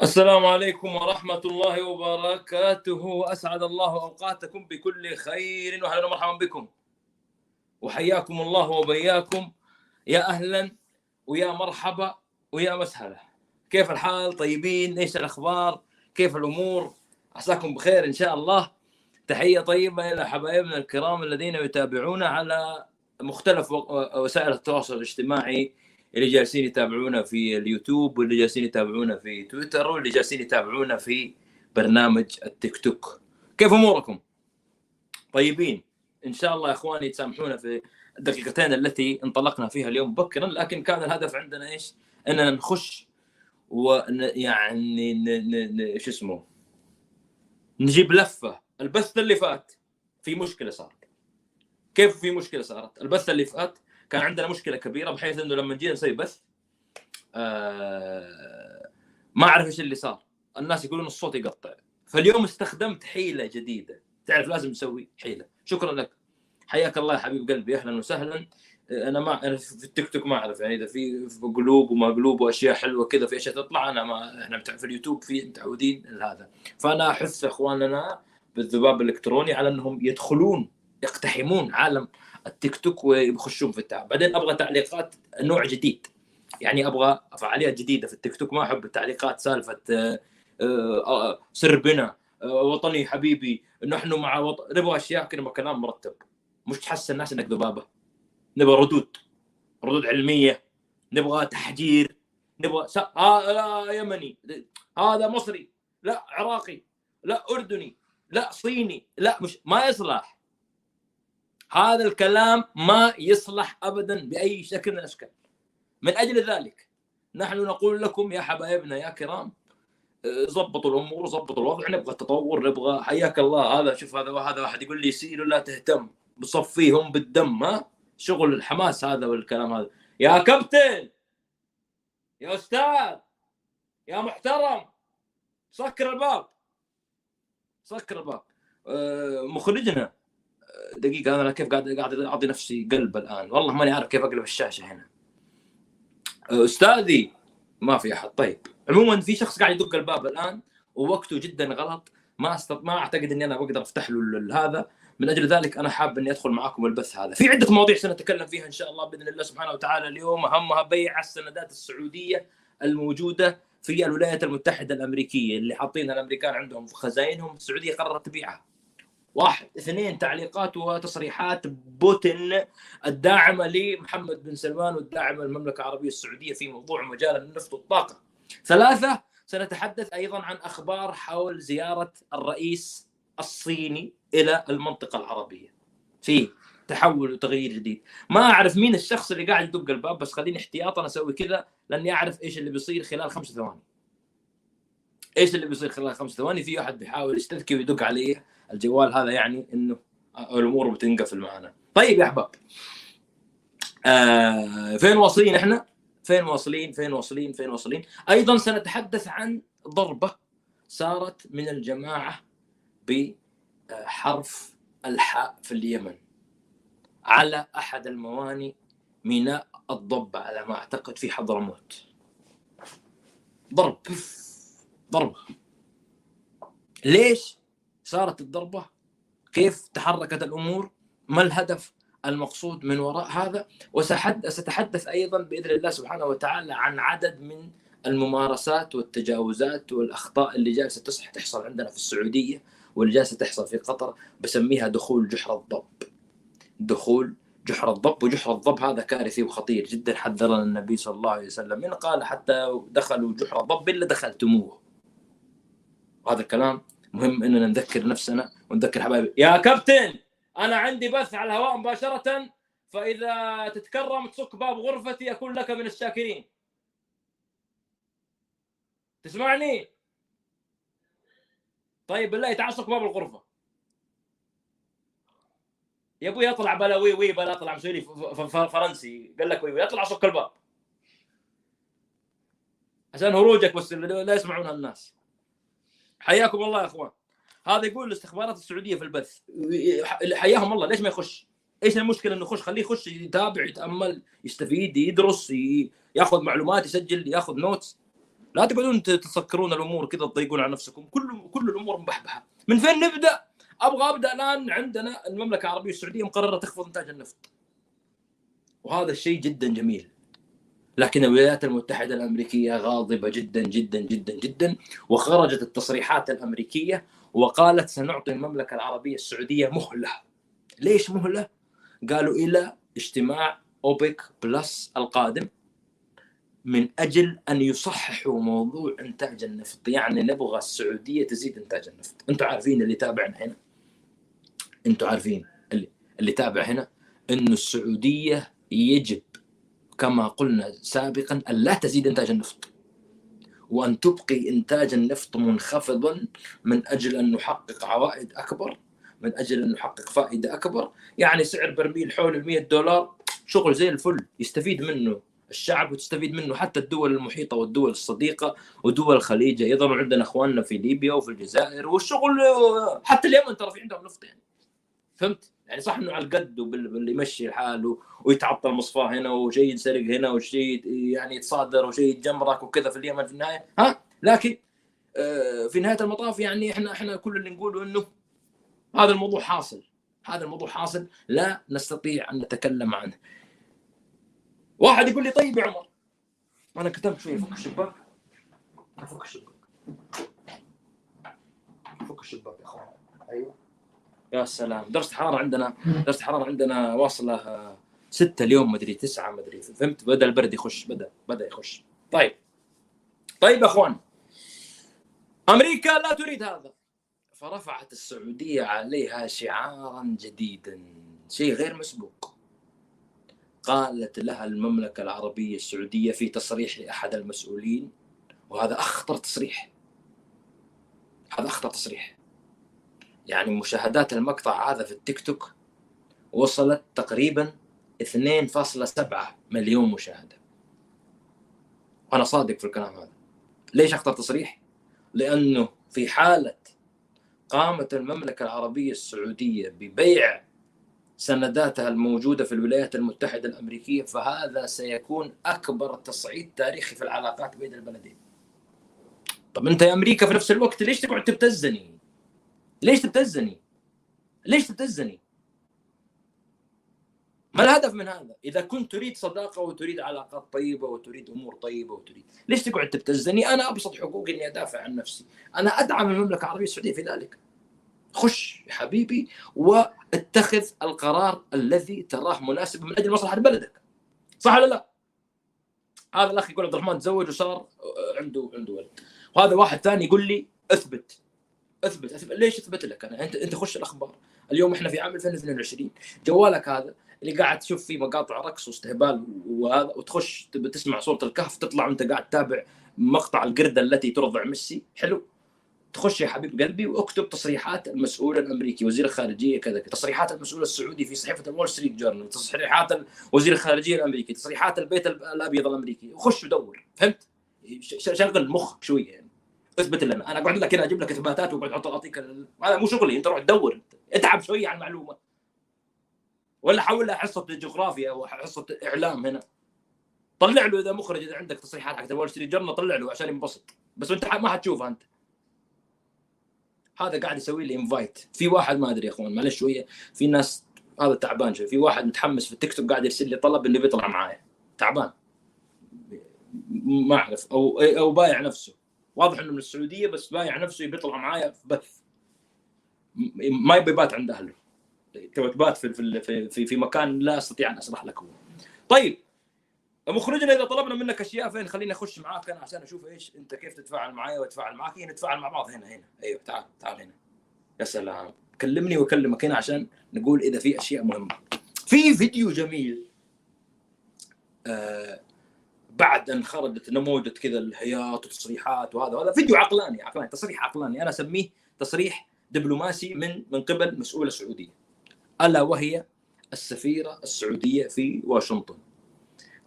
السلام عليكم ورحمة الله وبركاته. وأسعد الله أوقاتكم بكل خير. وأهلا ومرحبا بكم. وحياكم الله وبياكم. يا أهلا ويا مرحبا ويا مسهلا. كيف الحال؟ طيبين؟ إيش الأخبار؟ كيف الأمور؟ عساكم بخير إن شاء الله. تحية طيبة إلى حبايبنا الكرام الذين يتابعونا على مختلف وسائل التواصل الاجتماعي اللي جالسين يتابعونا في اليوتيوب واللي جالسين يتابعونا في تويتر واللي جالسين يتابعونا في برنامج التيك توك كيف أموركم؟ طيبين إن شاء الله يا إخواني تسامحونا في الدقيقتين التي انطلقنا فيها اليوم مبكرا لكن كان الهدف عندنا إيش؟ إننا نخش ويعني شو اسمه نجيب لفة البث اللي فات في مشكلة صارت كيف في مشكلة صارت؟ البث اللي فات كان عندنا مشكلة كبيرة بحيث إنه لما جينا نسوي بث آه ما أعرف إيش اللي صار. الناس يقولون الصوت يقطع. فاليوم استخدمت حيلة جديدة. تعرف لازم نسوي حيلة. شكرا لك. حياك الله يا حبيب قلبي. أهلا وسهلا. أنا ما أنا في التيك توك ما أعرف. يعني إذا في قلوب وما قلوب وأشياء حلوة كذا في أشياء تطلع أنا ما إحنا في اليوتيوب في متعودين لهذا. فأنا أحث إخواننا بالذباب الإلكتروني على إنهم يدخلون يقتحمون عالم التيك توك ويخشون في التعب. بعدين أبغى تعليقات نوع جديد. يعني أبغى فعاليات جديدة في التيك توك. ما أحب التعليقات سالفة آه، آه، سر بنا آه، وطني حبيبي نحن مع وطن نبغى أشياء كذا كلام مرتب. مش تحسن الناس إنك ذبابة. نبغى ردود ردود علمية. نبغى تحجير. نبغى س... آه لا يمني. هذا مصري لا عراقي لا أردني لا صيني لا مش ما يصلح. هذا الكلام ما يصلح ابدا بأي شكل من الأشكال. من أجل ذلك نحن نقول لكم يا حبايبنا يا كرام ضبطوا الأمور ضبطوا الوضع نبغى تطور نبغى حياك الله هذا شوف هذا هذا واحد يقول لي سير ولا تهتم بصفيهم بالدم ها؟ شغل الحماس هذا والكلام هذا. يا كابتن! يا أستاذ! يا محترم! سكر الباب! سكر الباب. آه، مخرجنا. دقيقة أنا كيف قاعد قاعد أعطي نفسي قلب الآن؟ والله ماني عارف كيف أقلب الشاشة هنا. أستاذي ما في أحد. طيب عموما في شخص قاعد يدق الباب الآن ووقته جدا غلط. ما استط... ما أعتقد إني أنا بقدر أفتح له هذا. من أجل ذلك أنا حاب إني أدخل معاكم البث هذا. في عدة مواضيع سنتكلم فيها إن شاء الله بإذن الله سبحانه وتعالى. اليوم أهمها بيع السندات السعودية الموجودة في الولايات المتحدة الأمريكية اللي حاطينها الأمريكان عندهم في خزائنهم السعودية قررت تبيعها. واحد. اثنين تعليقات وتصريحات بوتين الداعمة لمحمد بن سلمان والداعمة للمملكة العربية السعودية في موضوع مجال النفط والطاقة. ثلاثة سنتحدث أيضا عن أخبار حول زيارة الرئيس الصيني إلى المنطقة العربية. في تحول وتغيير جديد. ما أعرف مين الشخص اللي قاعد يدق الباب بس خليني احتياطا أسوي كذا لأني أعرف إيش اللي بيصير خلال خمس ثواني. إيش اللي بيصير خلال خمس ثواني؟ في واحد بيحاول يستذكي ويدق علي الجوال هذا يعني إنه الأمور بتنقفل معنا. طيب يا أحباب. آه فين واصلين إحنا؟ فين واصلين؟ فين واصلين؟ فين واصلين؟ أيضا سنتحدث عن ضربة صارت من الجماعة بحرف الحاء في اليمن. على أحد المواني ميناء الضبة على ما أعتقد في حضرموت. ضرب. ضربه ليش؟ صارت الضربة كيف تحركت الأمور؟ ما الهدف المقصود من وراء هذا؟ وستحدث أيضا بإذن الله سبحانه وتعالى عن عدد من الممارسات والتجاوزات والأخطاء اللي جالسة تصح تحصل عندنا في السعودية واللي جالسه تحصل في قطر بسميها دخول جحر الضب. دخول جحر الضب وجحر الضب هذا كارثي وخطير جدا حذرنا النبي صلى الله عليه وسلم. من قال حتى دخلوا جحر الضب إلا دخلتموه. وهذا الكلام مهم إننا نذكر نفسنا ونذكر حبايبي. يا كابتن أنا عندي بث على الهواء مباشرة فإذا تتكرم تصك باب غرفتي أكون لك من الشاكرين. تسمعني؟ طيب بالله تعال صك باب الغرفة. يا أبوي اطلع بلا وي وي بلا اطلع مسوي فرنسي. قال لك وي وي اطلع صك الباب. عشان هرجك بس لا يسمعونها الناس. حياكم الله يا اخوان. هذا يقول الاستخبارات السعودية في البث. حياهم الله ليش ما يخش؟ إيش المشكلة انه يخش؟ خليه يخش يتابع يتأمل يستفيد يدرس ياخذ معلومات يسجل ياخذ نوتس لا تقعدون تسكرون الأمور كذا تضيقون على نفسكم. كل كل الأمور مبحبحة. من فين نبدأ؟ أبغى أبدأ الآن عندنا المملكة العربية السعودية مقررة تخفض إنتاج النفط. وهذا الشيء جدا جميل. لكن الولايات المتحدة الأمريكية غاضبة جدا جدا جدا جدا وخرجت التصريحات الأمريكية وقالت سنعطي المملكة العربية السعودية مهلة. ليش مهلة؟ قالوا إلى اجتماع أوبك بلس القادم من أجل أن يصححوا موضوع إنتاج النفط. يعني نبغى السعودية تزيد إنتاج النفط. أنتم عارفين اللي تابعنا هنا؟ أنتم عارفين اللي اللي تابع هنا؟ إنه السعودية يجب كما قلنا سابقا أن لا تزيد إنتاج النفط وأن تبقي إنتاج النفط منخفضا من أجل أن نحقق عوائد أكبر من أجل أن نحقق فائدة أكبر. يعني سعر برميل حول ال 100 دولار شغل زي الفل يستفيد منه الشعب وتستفيد منه حتى الدول المحيطة والدول الصديقة ودول الخليج. أيضا وعندنا إخواننا في ليبيا وفي الجزائر والشغل حتى اليمن ترى في عندهم نفط يعني. فهمت؟ يعني صح إنه على القد واللي يمشي الحال ويتعطل مصفاه هنا وشيء ينسرق هنا وشيء يعني يتصادر وشيء يتجمرك وكذا في اليمن في النهاية. ها؟ لكن آه، في نهاية المطاف يعني إحنا إحنا كل اللي نقوله إنه هذا الموضوع حاصل. هذا الموضوع حاصل. لا نستطيع أن نتكلم عنه. واحد يقول لي طيب يا عمر. أنا كتبت شوية. فك الشباك. فك الشباك. فك الشباك يا أخوان. أيوه. يا سلام. درجة حراره عندنا درجة حراره عندنا واصلة ستة اليوم مدري تسعة مدري فهمت؟ بدأ البرد يخش بدا بدأ يخش. طيب. طيب يا أخوان. أمريكا لا تريد هذا. فرفعت السعودية عليها شعارا جديدا. شيء غير مسبوق. قالت لها المملكة العربية السعودية في تصريح لأحد المسؤولين وهذا أخطر تصريح. هذا أخطر تصريح. يعني مشاهدات المقطع هذا في التيك توك وصلت تقريبا 2.7 مليون مشاهدة وأنا صادق في الكلام هذا ليش اخطر تصريح لأنه في حالة قامت المملكة العربية السعودية ببيع سنداتها الموجودة في الولايات المتحدة الأمريكية فهذا سيكون أكبر تصعيد تاريخي في العلاقات بين البلدين. طب أنت يا أمريكا في نفس الوقت ليش تقعد تبتزني؟ ليش تبتزني؟ ليش تبتزني؟ ما الهدف من هذا؟ إذا كنت تريد صداقة وتريد علاقات طيبة وتريد أمور طيبة وتريد ليش تقعد تبتزني؟ أنا أبسط حقوقي إني أدافع عن نفسي، أنا أدعم المملكة العربية السعودية في ذلك. خش يا حبيبي واتخذ القرار الذي تراه مناسب من أجل مصلحة بلدك. صح ولا لا؟ هذا الأخ يقول عبد الرحمن تزوج وصار عنده عنده ولد. وهذا واحد ثاني يقول لي أثبت أثبت أثبت. ليش أثبت لك؟ أنا انت أنت خش الأخبار. اليوم إحنا في عام 2022 جوالك هذا اللي قاعد تشوف فيه مقاطع رقص واستهبال وهذا وتخش تسمع صورة الكهف تطلع وأنت قاعد تتابع مقطع القرده التي ترضع ميسي. حلو. تخش يا حبيب قلبي واكتب تصريحات المسؤول الأمريكي وزير الخارجية كذا تصريحات المسؤول السعودي في صحيفة الول ستريت جورنال تصريحات وزير الخارجية الأمريكي تصريحات البيت الأبيض الأمريكي. وخش ودور. فهمت؟ شغل مخك شوية يعني. اثبت لنا أنا أقعد لك هنا أجيب لك إثباتات وأقعد اعطيك هذا مو شغلي. أنت روح تدور اتعب شوية على المعلومة. ولا حولتها حصة جغرافيا أو حصه إعلام هنا. طلع له إذا مخرج إذا عندك تصريحات حق ال Wall Street Journal طلع له عشان ينبسط. بس أنت ما حتشوفها أنت. هذا قاعد يسوي لي invite في واحد ما أدري يا أخوان معلش شوية. في ناس هذا تعبان شوي. في واحد متحمس في التيك توك قاعد يرسل لي طلب إنه بيطلع معايا. تعبان. ما أعرف. أو أو بايع نفسه. واضح إنه من السعودية بس بايع نفسه بيطلع معايا في بث. ما يبي يبات عند أهله. تبغى تبات في في في, في مكان لا أستطيع أن أشرح لك هو طيب مخرجنا إذا طلبنا منك أشياء فين؟ خليني أخش معاك أنا عشان أشوف إيش أنت كيف تتفاعل معي واتفاعل معك هنا نتفاعل مع بعض هنا هنا. أيوه تعال تعال هنا. يا سلام. كلمني وأكلمك هنا عشان نقول إذا في أشياء مهمة. في فيديو جميل آه بعد ان خرجت نموذج كذا الهياط وتصريحات وهذا وهذا. فيديو عقلاني عقلاني تصريح عقلاني. أنا أسميه تصريح دبلوماسي من من قبل مسؤوله سعوديه ألا وهي السفيرة السعودية في واشنطن.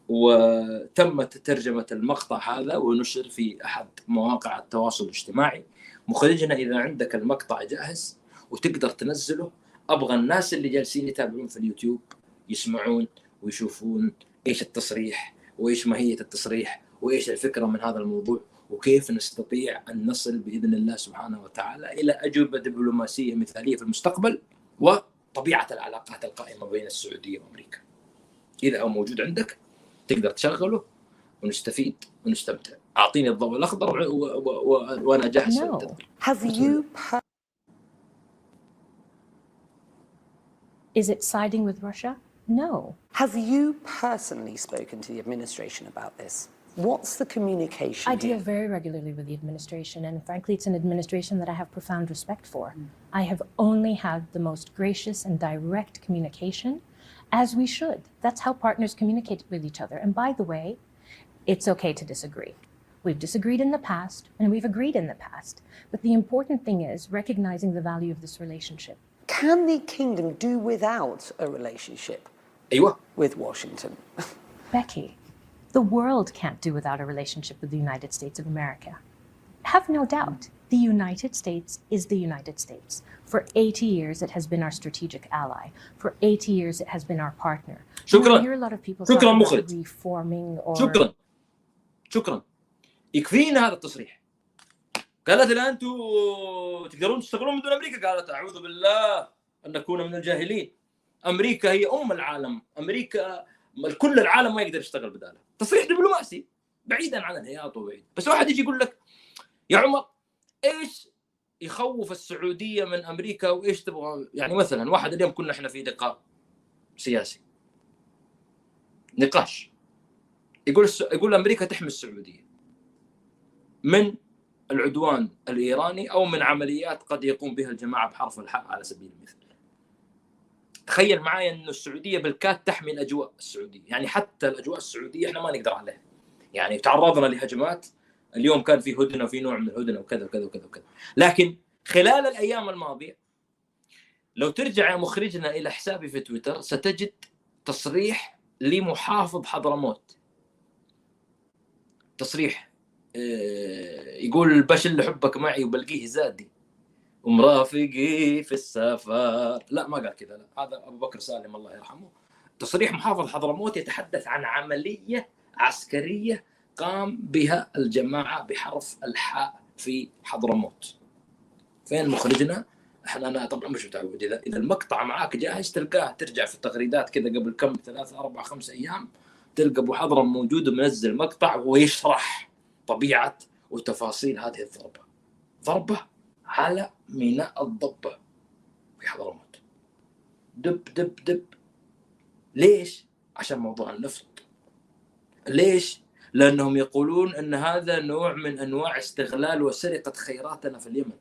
وتمت ترجمة المقطع هذا ونشر في أحد مواقع التواصل الاجتماعي. مخرجنا إذا عندك المقطع جاهز وتقدر تنزله أبغى الناس اللي جالسين يتابعون في اليوتيوب يسمعون ويشوفون إيش التصريح وإيش ماهية التصريح وإيش الفكرة من هذا الموضوع وكيف نستطيع أن نصل بإذن الله سبحانه وتعالى إلى أجوبة دبلوماسية مثالية في المستقبل وطبيعة العلاقات القائمة بين السعودية وأمريكا. إذا هو موجود عندك تقدر تشغله ونستفيد ونستمتع. أعطيني الضوء الأخضر وأنا جاهز no. Have you Is it siding with Russia? No. Have you personally spoken to the administration about this? What's the communication? I deal very regularly with the administration, and frankly, it's an administration that I have profound respect for. Mm. I have only had the most gracious and direct communication, as we should. That's how partners communicate with each other. And by the way, it's okay to disagree. We've disagreed in the past, and we've agreed in the past. But the important thing is recognizing the value of this relationship. Can the kingdom do without a relationship ايوه with Washington? Becky, the world can't do without a relationship with the United States of America. Have no doubt, the United States is the United States. For 80 years, it has been our strategic ally. For 80 years, it has been our partner. شكرا. I hear a lot of people شكرا talk about مخرج. reforming or شكرا شكرا يكفينا هذا التصريح قالت الان انتم تقدرون تشتغلون من دون امريكا قالت اعوذ بالله ان نكون من الجاهلين أمريكا هي أم العالم. أمريكا كل العالم ما يقدر يشتغل بدالها. تصريح دبلوماسي بعيدا عن الهياط وبعيد. بس واحد يجي يقول لك يا عمر إيش يخوف السعودية من أمريكا وإيش تبغى؟ يعني مثلا واحد اليوم كنا إحنا في لقاء سياسي. نقاش. يقول. يقول أمريكا تحمي السعودية. من العدوان الإيراني أو من عمليات قد يقوم بها الجماعة بحرف الحاء على سبيل المثال. تخيل معي إنه السعودية بالكاد تحمي الأجواء السعودية، يعني حتى الأجواء السعودية إحنا ما نقدر عليها. يعني تعرضنا لهجمات اليوم كان في هدنة وفي نوع من الهدنة وكذا وكذا وكذا وكذا. لكن خلال الأيام الماضية لو ترجع يا مخرجنا إلى حسابي في تويتر ستجد تصريح لمحافظ حضرموت. تصريح يقول باش اللي حبك معي وبلقيه زادي ومرافقي في السفر. لا ما قال كذا لا. هذا أبو بكر سالم الله يرحمه. تصريح محافظ حضرموت يتحدث عن عملية عسكرية قام بها الجماعة بحرف الحاء في حضرموت. فين مخرجنا؟ إحنا أنا طبعا مش متعود. إذا إذا المقطع معاك جاهز تلقاه ترجع في التغريدات كذا قبل كم؟ ثلاث أربع خمس أيام. تلقى أبو حضرم موجود ومنزل مقطع ويشرح طبيعة وتفاصيل هذه الضربة. ضربة على ميناء الضبه في حضرموت. دب دب دب. ليش؟ عشان موضوع النفط. ليش؟ لأنهم يقولون إن هذا نوع من أنواع استغلال وسرقة خيراتنا في اليمن.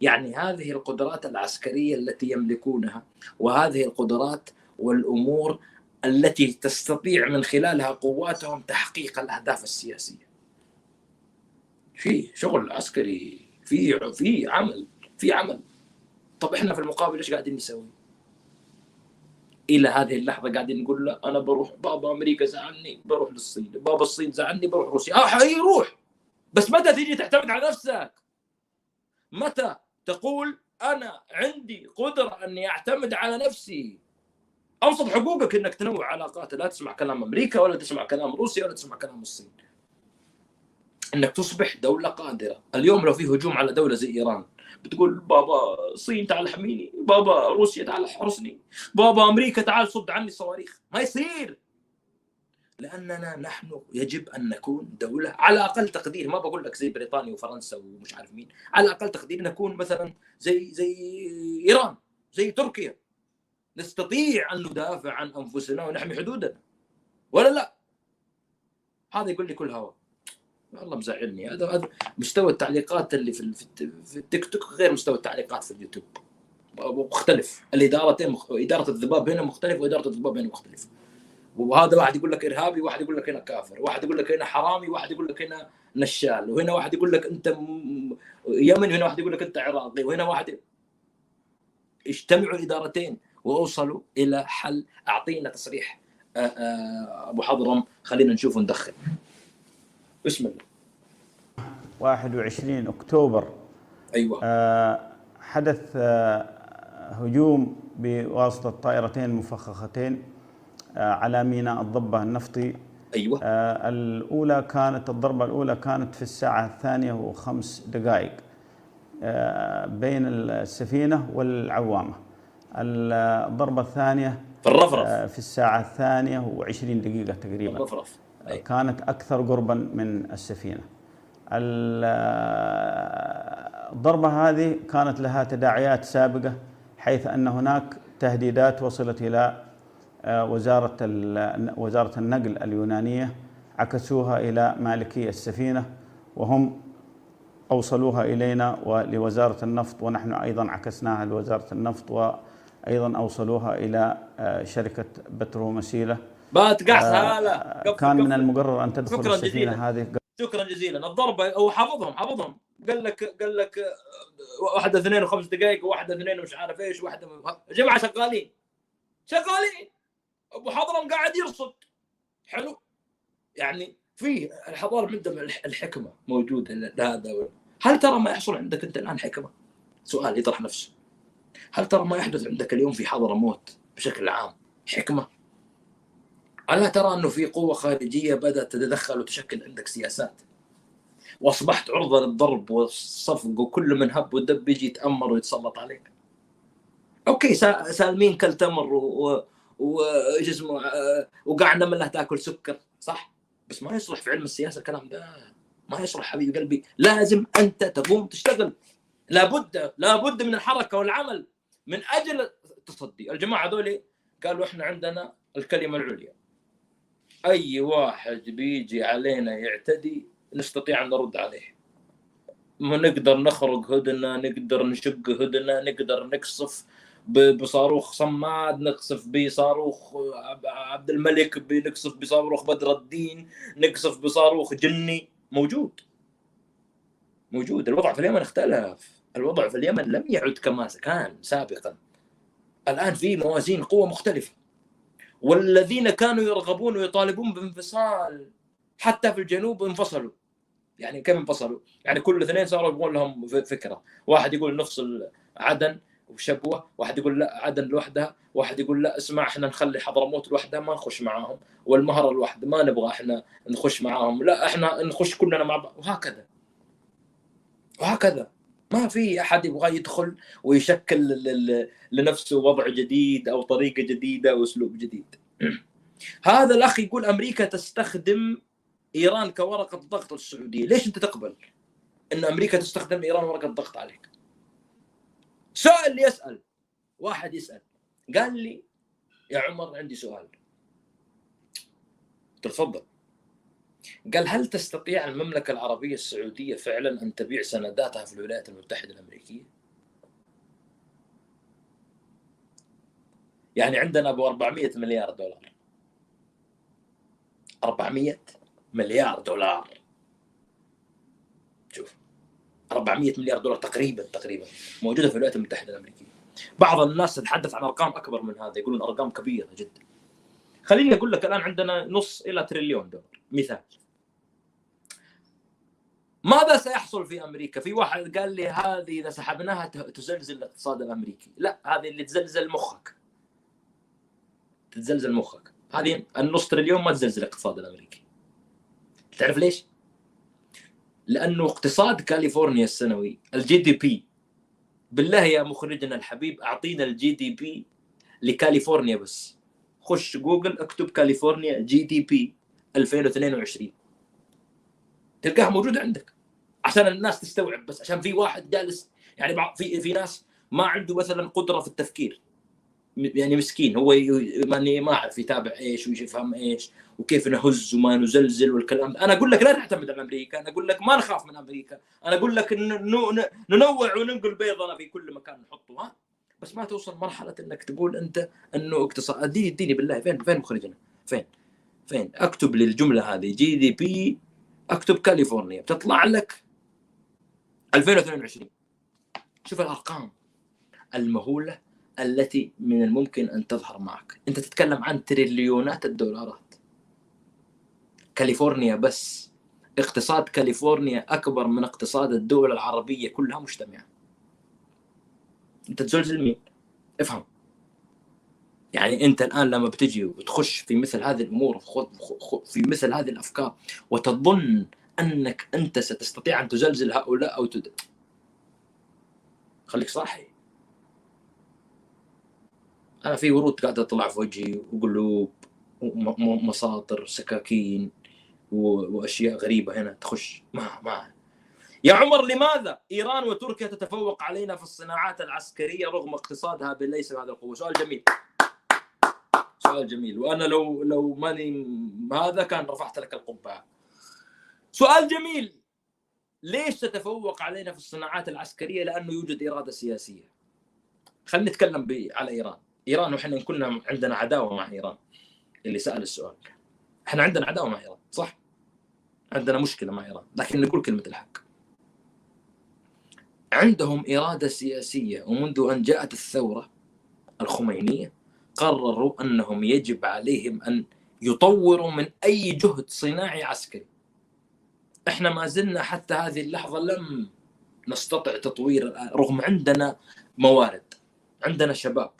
يعني هذه القدرات العسكرية التي يملكونها وهذه القدرات والأمور التي تستطيع من خلالها قواتهم تحقيق الأهداف السياسية. في شغل عسكري في في عمل في عمل. طب إحنا في المقابل إيش قاعدين نسوي؟ إلى هذه اللحظة قاعدين نقول لا أنا بروح بابا أمريكا زعلني بروح للصين. بابا الصين زعلني بروح روسيا. آه حيروح بس متى تيجي تعتمد على نفسك؟ متى تقول أنا عندي قدرة أني أعتمد على نفسي؟ ابسط حقوقك إنك تنوع علاقات. لا تسمع كلام أمريكا ولا تسمع كلام روسيا ولا تسمع كلام الصين. إنك تصبح دولة قادرة. اليوم لو في هجوم على دولة زي إيران بتقول بابا الصين تعال احميني بابا روسيا تعال احرسني بابا أمريكا تعال صد عني الصواريخ ما يصير. لأننا نحن يجب أن نكون دولة على أقل تقدير. ما بقول لك زي بريطانيا وفرنسا ومش عارف مين. على أقل تقدير نكون مثلا زي زي إيران زي تركيا. نستطيع أن ندافع عن أنفسنا ونحمي حدودنا. ولا لا؟ هذا يقول لي كل هوا. والله مزعلني. هذا مستوى التعليقات اللي في في التيك توك غير مستوى التعليقات في اليوتيوب. مختلف. الإدارتين مخ... إدارة الذباب هنا مختلف وإدارة الذباب هنا مختلف. وهذا واحد يقول لك إرهابي واحد يقول لك هنا كافر واحد يقول لك هنا حرامي واحد يقول لك هنا نشال وهنا واحد يقول لك أنت. يمني وهنا واحد يقول لك أنت عراقي وهنا واحد اجتمعوا الادارتين واوصلوا إلى حل. أعطينا تصريح أبو حضرم. خلينا نشوف وندخل. بسم الله. 21 أكتوبر. أيوه. آه حدث آه هجوم بواسطة طائرتين مفخختين آه على ميناء الضبة النفطي. أيوه. آه، الأولى كانت الضربة الأولى كانت في الساعة الثانية وخمس دقائق آه، بين السفينة والعوامة. الضربة الثانية في الرفرف. آه، في الساعة الثانية وعشرين دقيقة تقريبا. الرفرف. كانت أكثر قربا من السفينة. ال- الضربة هذه كانت لها تداعيات سابقة حيث أن هناك تهديدات وصلت إلى آه، وزارة ال- وزارة النقل اليونانية عكسوها إلى مالكي السفينة وهم أوصلوها إلينا ولوزارة النفط ونحن أيضا عكسناها لوزارة النفط وأيضا أوصلوها إلى آه، شركة بترو مسيلة باتقعس آه، هلا كان من. المقرر أن تدخل شكراً جزيلاً. هذه. شكرا جزيلا. الضربة هو حافظهم حافظهم. قال لك قال لك آه، واحدة اثنين وخمس دقائق وواحده اثنين ومش عارف إيش واحدة يا جماعة شغالين. شغالين. أبو حضرم قاعد يرصد. حلو. يعني في الحضارة عندهم الح- الحكمة موجودة لهذا هل ترى ما يحصل عندك أنت الآن حكمة؟ سؤال يطرح نفسه. هل ترى ما يحدث عندك اليوم في حضرموت بشكل عام حكمة؟ ألا ترى أنه في قوة خارجية بدأت تتدخل وتشكل عندك سياسات؟ وأصبحت عرضة للضرب والصفق وكل من هب ودب يجي يتأمر ويتسلط عليك. أوكي سا- سالمين كل تمر و- و- وإيش اسمه آه، من له تأكل سكر صح؟ بس ما يصلح في علم السياسة الكلام ده ما يصلح حبيب قلبي. لازم أنت تقوم تشتغل. لابد لابد من الحركة والعمل من أجل التصدي. الجماعة هذول قالوا إحنا عندنا الكلمة العليا. أي واحد بيجي علينا يعتدي نستطيع أن نرد عليه. ما نقدر نخرق هدنة نقدر نشق هدنة نقدر نقصف بصاروخ صماد نقصف بصاروخ عب- عبد الملك بنقصف بصاروخ بدر الدين نقصف بصاروخ جني. موجود. موجود. الوضع في اليمن اختلف. الوضع في اليمن لم يعد كما كان سابقا. الآن في موازين قوة مختلفة. والذين كانوا يرغبون ويطالبون بانفصال حتى في الجنوب انفصلوا. يعني كيف انفصلوا؟ يعني كل اثنين صاروا يبغون لهم فكرة، واحد يقول نفصل عدن وشبوة، واحد يقول لا عدن لوحدها، واحد يقول لا اسمع إحنا نخلي حضرموت لوحدها ما نخش معاهم، والمهره لوحدها ما نبغى إحنا نخش معاهم، لا إحنا نخش كلنا مع بعض. وهكذا. وهكذا. ما في أحد يبغى يدخل ويشكل لنفسه وضع جديد أو طريقة جديدة أو أسلوب جديد. هذا الأخ يقول أمريكا تستخدم إيران كورقة ضغط للسعوديه، ليش أنت تقبل إن أمريكا تستخدم إيران ورقة ضغط عليك؟ سؤال يسأل واحد يسأل قال لي يا عمر عندي سؤال تفضل قال هل تستطيع المملكة العربية السعودية فعلا أن تبيع سنداتها في الولايات المتحدة الأمريكية؟ يعني عندنا أبو 400 مليار دولار. 400 مليار دولار. شوف 400 مليار دولار تقريبا تقريبا موجودة في الولايات المتحدة الأمريكية. بعض الناس تتحدث عن أرقام أكبر من هذا يقولون أرقام كبيرة جدا. خليني أقول لك الآن عندنا نص إلى تريليون دولار. مثال ماذا سيحصل في أمريكا؟ في واحد قال لي هذه إذا سحبناها تزلزل الاقتصاد الأمريكي، لا هذه اللي تزلزل مخك. تتزلزل مخك، هذه النص تريليون ما تزلزل الاقتصاد الأمريكي. تعرف ليش؟ لأنه اقتصاد كاليفورنيا السنوي ال GDP بالله يا مخرجنا الحبيب أعطينا ال GDP لكاليفورنيا بس خش جوجل اكتب كاليفورنيا GDP 2022 تلقاها موجودة عندك. عشان الناس تستوعب بس عشان في واحد جالس يعني في في ناس ما عنده مثلا قدرة في التفكير. يعني مسكين هو ماني ما أعرف يتابع إيش ويش يفهم إيش وكيف نهز وما نزلزل والكلام. أنا أقول لك لا نعتمد على أمريكا أنا أقول لك ما نخاف من أمريكا. أنا أقول لك ننوع وننقل بيضنا في كل مكان نحطه ها؟ بس ما توصل مرحلة إنك تقول أنت إنه اقتصاد اديني اديني بالله فين فين مخرجنا؟ فين؟ فين؟ أكتب لي الجمله هذه GDP أكتب كاليفورنيا بتطلع لك 2022 شوف الأرقام المهولة التي من الممكن أن تظهر معك. أنت تتكلم عن تريليونات الدولارات. كاليفورنيا بس. اقتصاد كاليفورنيا أكبر من اقتصاد الدول العربية كلها مجتمعة. أنت تزلزل مين افهم. يعني أنت الآن لما بتجي وتخش في مثل هذه الأمور في مثل هذه الأفكار وتظن أنك أنت ستستطيع أن تزلزل هؤلاء أو تد... خليك صاحي. أنا في ورود قاعدة تطلع في وجهي وقلوب ومساطر سكاكين وأشياء غريبة هنا تخش. ما ما. يا عمر لماذا إيران وتركيا تتفوق علينا في الصناعات العسكرية رغم اقتصادها ليس بهذا القوة؟ سؤال جميل. سؤال جميل. وأنا لو لو ماني هذا كان رفعت لك القبعة. سؤال جميل. ليش تتفوق علينا في الصناعات العسكرية؟ لأنه يوجد إرادة سياسية. خلينا نتكلم على إيران. إيران وإحنا كلنا عندنا عداوة مع إيران. اللي سأل السؤال. إحنا عندنا عداوة مع إيران صح؟ عندنا مشكلة مع إيران. لكن نقول كلمة الحق. عندهم إرادة سياسية ومنذ أن جاءت الثورة الخمينية قرروا أنهم يجب عليهم أن يطوروا من أي جهد صناعي عسكري. إحنا ما زلنا حتى هذه اللحظة لم نستطع تطوير رغم عندنا موارد عندنا شباب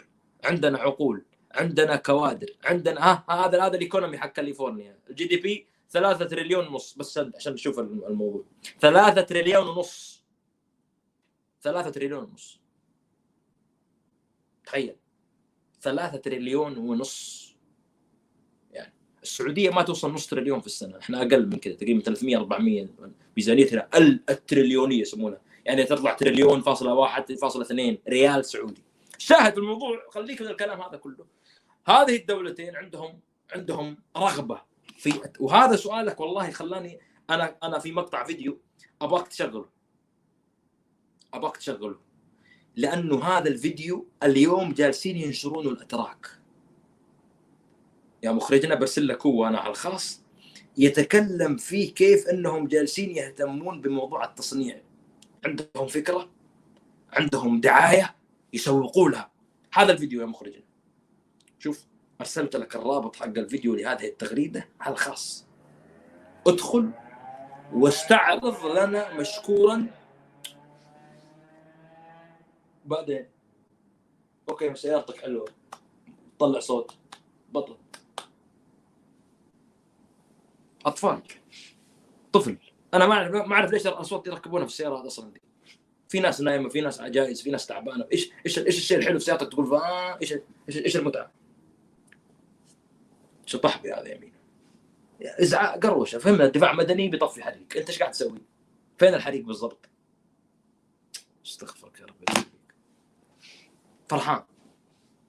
عندنا عقول عندنا كوادر عندنا ها هذا هذا ال economy حق كاليفورنيا. ال GDP 3 تريليون ونص بس عشان نشوف الموضوع. 3 تريليون ونص. 3 تريليون ونص. تخيل. 3 تريليون ونص. يعني السعودية ما توصل نص تريليون في السنة. إحنا أقل من كذا تقريبا 300 400 ميزانيتنا التريليونية يسمونها. يعني تطلع تريليون فاصلة واحد فاصلة اثنين ريال سعودي. شاهد الموضوع. خليك من الكلام هذا كله. هذه الدولتين عندهم عندهم رغبة في وهذا سؤالك والله خلاني أنا أنا في مقطع فيديو. أبغاك تشغله. أبغاك تشغله. لأنه هذا الفيديو اليوم جالسين ينشرونه الأتراك. يا مخرجنا برسل لك هو أنا على الخاص. يتكلم فيه كيف أنهم جالسين يهتمون بموضوع التصنيع. عندهم فكرة؟ عندهم دعاية؟ يسوقوا لها. هذا الفيديو يا مخرجنا. شوف أرسلت لك الرابط حق الفيديو لهذه التغريدة على الخاص. ادخل واستعرض لنا مشكورا بعدين أوكي سيارتك حلوة. طلع صوت. بطل. أطفال. طفل. أنا ما أعرف ما أعرف ليش الأصوات يركبونها في السيارات أصلا. دي في ناس نايمة في ناس عجائز في ناس تعبانة. إيش إيش إيش الشيء الحلو في سيارتك؟ تقول آه إيش إيش إيش المتعة؟ شطح بهذا يمين إزعاج قروشة. فهمنا دفاع مدني بيطفي حريق. أنت إيش قاعد تسوي؟ فين الحريق بالضبط؟ رب فرحان.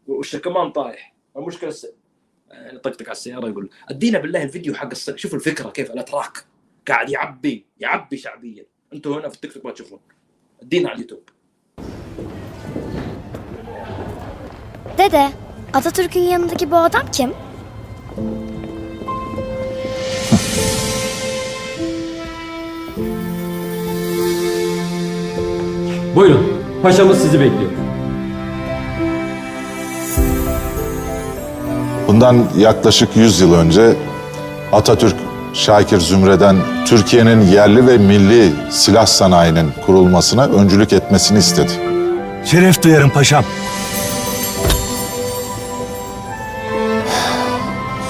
وش كمان طايح؟ المشكلة الس... يعني طقطق على السيارة يقول أدينا بالله الفيديو حق الص... شوفوا الفكرة كيف الاتراك قاعد يعبي يعبي شعبيا. أنتم هنا في التيك توك ما تشوفون. أدينا على اليوتيوب. Dede, Atatürk'ün yanındaki bu adam kim? Buyurun, paşamız sizi bekliyor. Bundan yaklaşık 100 yıl önce Atatürk Şakir Zümre'den Türkiye'nin yerli ve milli silah sanayinin kurulmasına öncülük etmesini istedi. Şeref duyarım paşam.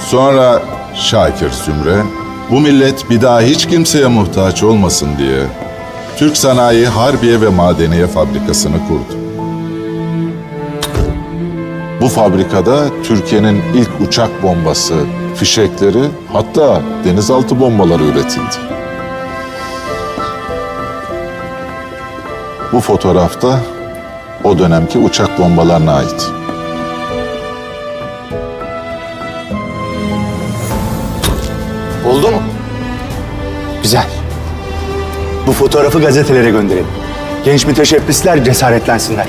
Sonra Şakir Zümre, bu millet bir daha hiç kimseye muhtaç olmasın diye Türk Sanayi Harbiye ve Madeniye Fabrikası'nı kurdu. Bu fabrikada Türkiye'nin ilk uçak bombası, fişekleri hatta denizaltı bombaları üretildi. Bu fotoğrafta o dönemki uçak bombalarına ait. Oldu mu? Güzel. Bu fotoğrafı gazetelere gönderelim. Genç müteşebbisler cesaretlensinler.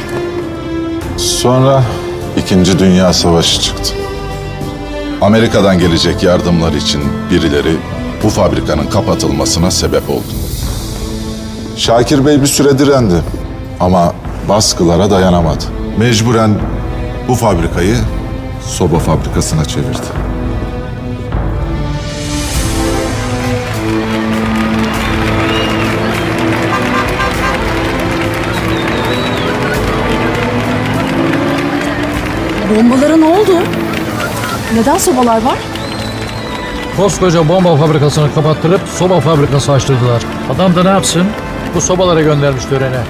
Sonra İkinci Dünya Savaşı çıktı. Amerika'dan gelecek yardımlar için birileri bu fabrikanın kapatılmasına sebep oldu. Şakir Bey bir süre direndi ama baskılara dayanamadı. Mecburen bu fabrikayı soba fabrikasına çevirdi. Bombalara ne oldu? Neden sobalar var? Koskoca bomba fabrikasını kapattırıp soba fabrikası açtırdılar. Adam da ne yapsın? Bu sobalara göndermiş törene.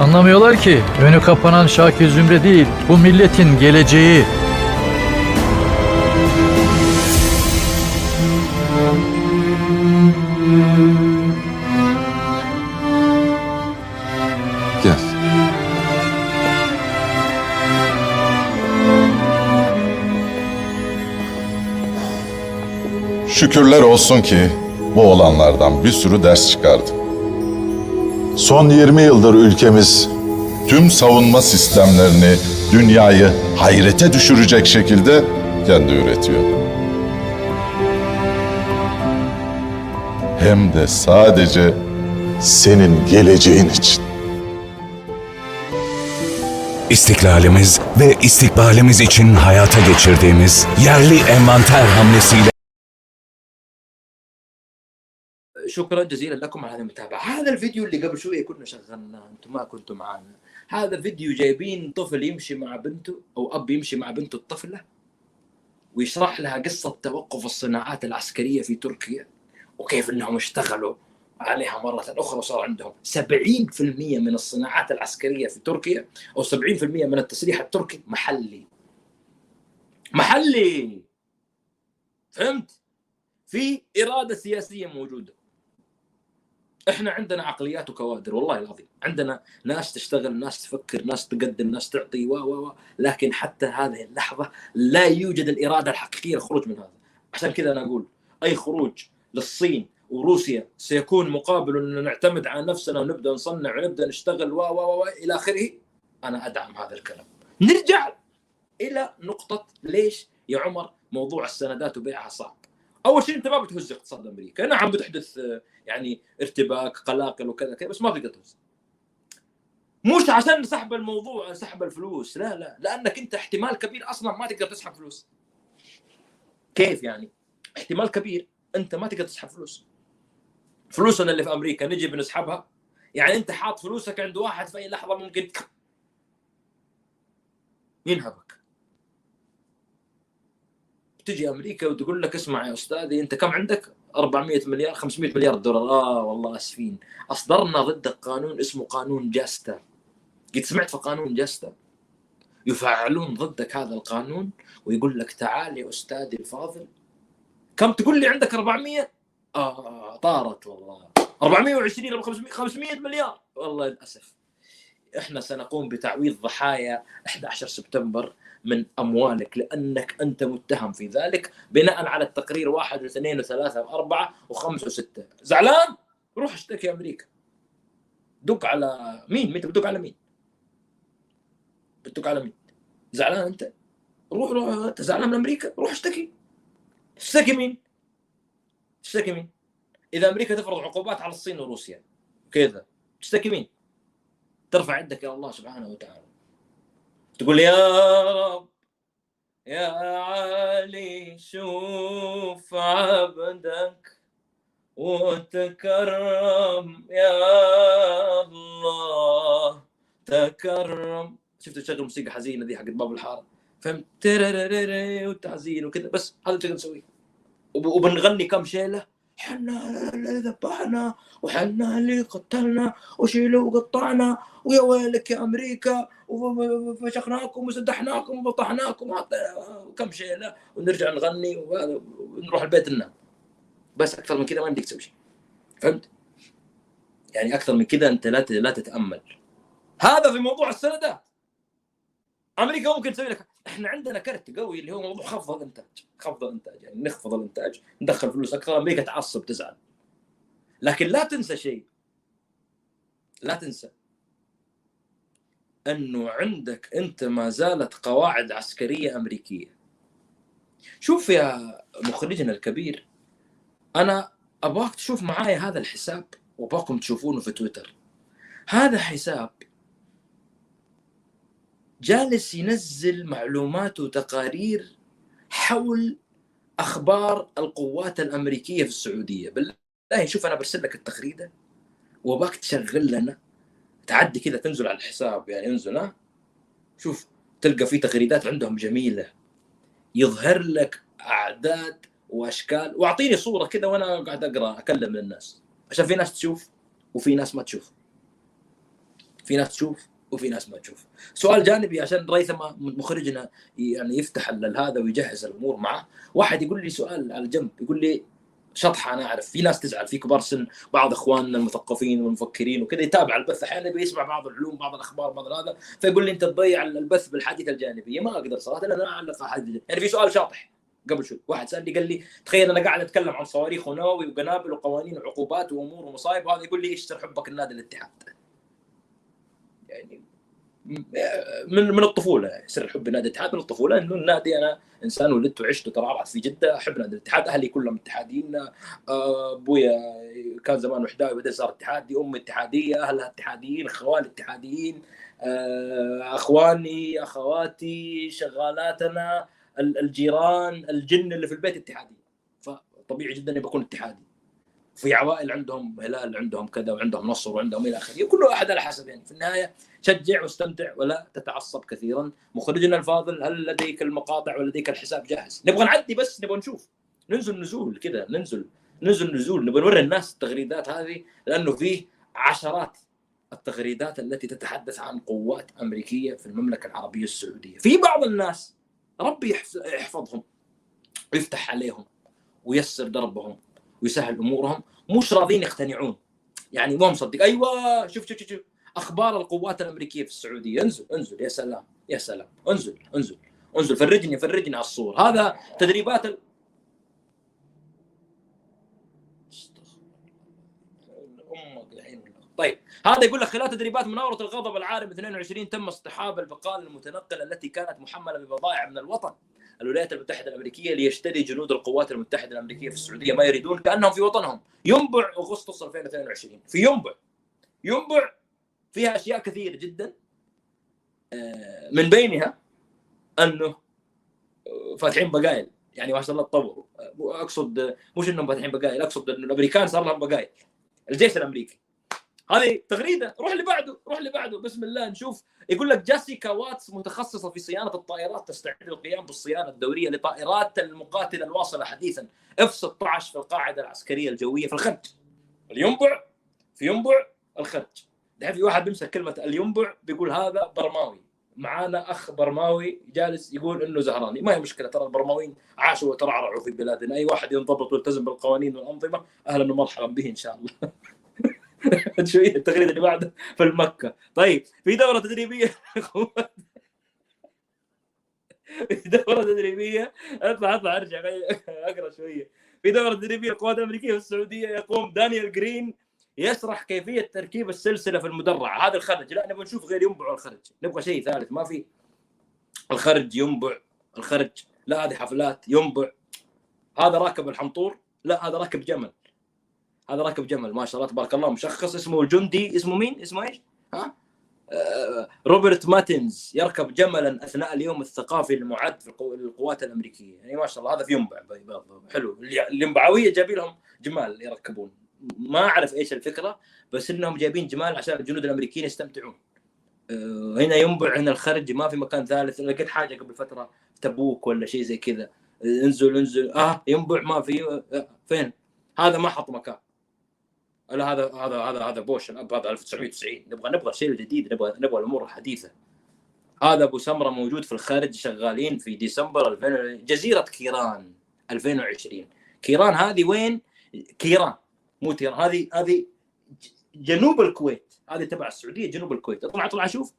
Anlamıyorlar ki önü kapanan Şakir Zümre değil, bu milletin geleceği. Şükürler olsun ki bu olanlardan bir sürü ders çıkardık. Son 20 yıldır ülkemiz tüm savunma sistemlerini dünyayı hayrete düşürecek şekilde kendi üretiyor. Hem de sadece senin geleceğin için. İstiklalimiz ve istikbalimiz için hayata geçirdiğimiz yerli envanter hamlesiyle شكرا جزيلا لكم على هذه المتابعة. هذا الفيديو اللي قبل شوية كنا شغلناه أنتم ما كنتوا معنا. هذا فيديو جايبين طفل يمشي مع بنته أو أب يمشي مع بنته الطفلة ويشرح لها قصة توقف الصناعات العسكرية في تركيا وكيف إنهم اشتغلوا عليها مرة أخرى وصار عندهم 70% من الصناعات العسكرية في تركيا أو 70% من التسليح التركي محلي. محلي! فهمت؟ في إرادة سياسية موجودة. إحنا عندنا عقليات وكوادر والله العظيم. عندنا ناس تشتغل ناس تفكر ناس تقدم ناس تعطي و و لكن حتى هذه اللحظة لا يوجد الإرادة الحقيقية للخروج من هذا. عشان كذا أنا أقول أي خروج للصين وروسيا سيكون مقابل أن نعتمد على نفسنا ونبدأ نصنع ونبدأ نشتغل و و و إلى آخره. أنا أدعم هذا الكلام. نرجع إلى نقطة ليش يا عمر موضوع السندات وبيعها صعب. أول شيء أنت ما بتهز اقتصاد أمريكا. نعم بتحدث آه، يعني ارتباك قلاقل وكذا كذا بس ما تقدر تهز مش عشان سحب الموضوع سحب الفلوس لا لا. لأنك أنت احتمال كبير أصلا ما تقدر تسحب فلوس. كيف يعني؟ احتمال كبير أنت ما تقدر تسحب فلوس. فلوسنا اللي في أمريكا نجي بنسحبها. يعني أنت حاط فلوسك عند واحد في أي لحظة ممكن ينهبك. تجي أمريكا وتقول لك اسمع يا أستاذي أنت كم عندك؟ 400 مليار 500 مليار دولار. آه والله آسفين. أصدرنا ضدك قانون اسمه قانون جاستا قد سمعت في قانون جاستا يفعلون ضدك هذا القانون ويقول لك تعال يا أستاذي الفاضل. كم تقول لي عندك 400 آه طارت والله. 420 أو 500 500 مليار. والله للأسف. إحنا سنقوم بتعويض ضحايا 11 سبتمبر. من أموالك لأنك أنت متهم في ذلك بناء على التقرير واحد واثنين وثلاثة وأربعة وخمسة وستة زعلان؟ روح اشتكي أمريكا دق على مين؟ انت بتدق على مين؟ بتدق على مين؟ زعلان أنت؟ روح روح أنت زعلان من أمريكا؟ روح اشتكي اشتكي مين؟ تشتكي مين؟ إذا أمريكا تفرض عقوبات على الصين وروسيا كذا تشتكي مين؟ ترفع يدك إلى الله سبحانه وتعالى تقول يا رب يا علي شوف عبدك وتكرم. يا الله تكرم. شفت تشغل موسيقى حزينة ذي حق باب الحارة؟ فهمت وتحزين وكذا. بس هذا اللي وب- وبنغني كم شيلة. حنا اللي ذبحنا وحنا اللي قتلنا وشيلوا وقطعنا ويا ويلك يا أمريكا وفشخناكم وسدحناكم وبطحناكم كم شيلة ونرجع نغني ونروح البيت ننام بس أكثر من كذا ما يمديك تسوي شيء. فهمت؟ يعني أكثر من كذا أنت لا لا تتأمل. هذا في موضوع السندات أمريكا ممكن تسوي لك إحنا عندنا كرت قوي اللي هو موضوع خفض الإنتاج خفض الإنتاج يعني نخفض الإنتاج ندخل فلوس أكثر أمريكا تعصب تزعل. لكن لا تنسى شيء. لا تنسى. إنه عندك أنت ما زالت قواعد عسكرية أمريكية. شوف يا مخرجنا الكبير أنا أبغاك تشوف معايا هذا الحساب وأبغاكم تشوفونه في تويتر. هذا حساب جالس ينزل معلومات وتقارير حول أخبار القوات الأمريكية في السعودية. بالله شوف أنا برسل لك التغريده واباك تشغل لنا. تعدي كذا تنزل على الحساب. يعني انزل ها؟ شوف تلقى في تغريدات عندهم جميلة. يظهر لك أعداد وأشكال. واعطيني صورة كذا وأنا قاعد أقرأ أكلم الناس. عشان في ناس تشوف وفي ناس ما تشوف. في ناس تشوف وفي ناس ما تشوف. سؤال جانبي عشان ريثما مخرجنا يعني يفتح هذا ويجهز الأمور معه. واحد يقول لي سؤال على جنب يقول لي شطحة أنا أعرف. في ناس تزعل في كبار سن بعض إخواننا المثقفين والمفكرين وكذا يتابع البث أحيانا بيسمع بعض العلوم بعض الأخبار بعض هذا فيقول لي أنت تضيع البث بالحديث الجانبية. ما أقدر صراحة لأن أنا اعلق حديث يعني في سؤال شاطح قبل شوي. واحد سألني قال لي تخيل أنا قاعد أتكلم عن صواريخ ونووي وقنابل وقوانين وعقوبات وأمور ومصايب وهذا يقول لي إيش سر حبك النادي الاتحاد؟ يعني من من الطفولة سر حب نادي الاتحاد. من الطفولة إنه النادي أنا إنسان ولدت وعشت وترعرعت في جده أحب نادي الاتحاد. أهلي كلهم اتحاديين. آه، أبويا كان زمان وحداوي بعدين صار اتحادي. أمي اتحادية أهلها اتحاديين خوالي اتحاديين. آه، أخواني أخواتي شغالاتنا الجيران الجن اللي في البيت اتحادي فطبيعي جدا إني بكون اتحادي. في عوائل عندهم هلال عندهم كذا وعندهم نصر وعندهم إلى آخره كل واحد على حسب يعني في النهاية شجع واستمتع ولا تتعصب كثيرا. مخرجنا الفاضل هل لديك المقاطع ولديك الحساب؟ جاهز. نبغى نعدي بس نبغى نشوف. ننزل نزول كذا ننزل ننزل نزول. نبغى نوري الناس التغريدات هذه لأنه فيه عشرات التغريدات التي تتحدث عن قوات أمريكية في المملكة العربية السعودية. في بعض الناس ربي يحفظهم ويفتح عليهم ويسر دربهم. ويسهل أمورهم مش راضين يقتنعون. يعني مو مصدق. أيوه شوف شوف شوف أخبار القوات الأمريكية في السعودية. انزل انزل يا سلام يا سلام. انزل انزل انزل. فرجني فرجني على الصور. هذا تدريبات ال... طيب هذا يقول لك خلال تدريبات مناورة الغضب العارم 22 تم اصطحاب البقال المتنقلة التي كانت محملة ببضائع من الوطن الولايات المتحدة الأمريكية ليشتري جنود القوات المتحدة الأمريكية في السعودية. ما يريدون؟ كأنهم في وطنهم. ينبع أغسطس 2022 في ينبع. ينبع فيها أشياء كثيرة جدا. آه، من بينها أنه آه، فاتحين بقايل. يعني ما شاء الله تطوروا أقصد مش انهم فاتحين بقايل أقصد إنه الأمريكان صار لهم بقايل. الجيش الأمريكي. هذه تغريدة. روح اللي بعده روح اللي بعده. بسم الله نشوف. يقول لك جاسيكا واتس متخصصة في صيانة الطائرات تستعد للقيام بالصيانة الدورية لطائرات المقاتلة الواصلة حديثا. اف 16 في القاعدة العسكرية الجوية في الخرج. الينبع في ينبع الخرج. دحين في واحد بيمسك كلمة الينبع بيقول هذا برماوي. معانا أخ برماوي جالس يقول إنه زهراني. ما هي مشكلة ترى البرماويين عاشوا وترعرعوا في بلادنا. أي واحد ينضبط ويلتزم بالقوانين والأنظمة أهلا ومرحبا به إن شاء الله. شوية التغريدة اللي بعده في المكة. طيب في دورة تدريبية في دورة تدريبية. أطلع أطلع أرجع أقرأ شوية. في دورة تدريبية القوات الأمريكية في السعوديه يقوم دانيال جرين يشرح كيفية تركيب السلسلة في المدرعة. هذا الخرج. لا نبغى نشوف غير ينبع الخرج. نبغى شيء ثالث. ما في الخرج ينبع. الخرج لا هذه حفلات. ينبع. هذا راكب الحنطور. لا هذا راكب جمل. هذا راكب جمل ما شاء الله تبارك الله مشخص اسمه الجندي اسمه مين؟ اسمه إيش؟ ها؟ آه روبرت ماتنز يركب جملا أثناء اليوم الثقافي المعد في القوات الأمريكية. يعني ما شاء الله هذا في ينبع حلو. الينبعويه جايبين لهم جمال يركبون. ما أعرف إيش الفكرة بس إنهم جايبين جمال عشان الجنود الأمريكيين يستمتعون. آه هنا ينبع هنا الخرج ما في مكان ثالث لقيت حاجة قبل فترة تبوك ولا شيء زي كذا. انزل انزل. آه ينبع ما في. آه فين؟ هذا ما حط مكان. لا هذا هذا هذا هذا بوش الأب هذا 1990 نبغى نبغى شيء جديد نبغى نبغى الأمور الحديثة. هذا أبو سمرة موجود في الخرج شغالين في ديسمبر 2000 جزيرة كيران 2020 كيران هذه وين؟ كيران مو تيران هذه هذه جنوب الكويت هذه تبع السعودية جنوب الكويت. أطلع أطلع أشوف.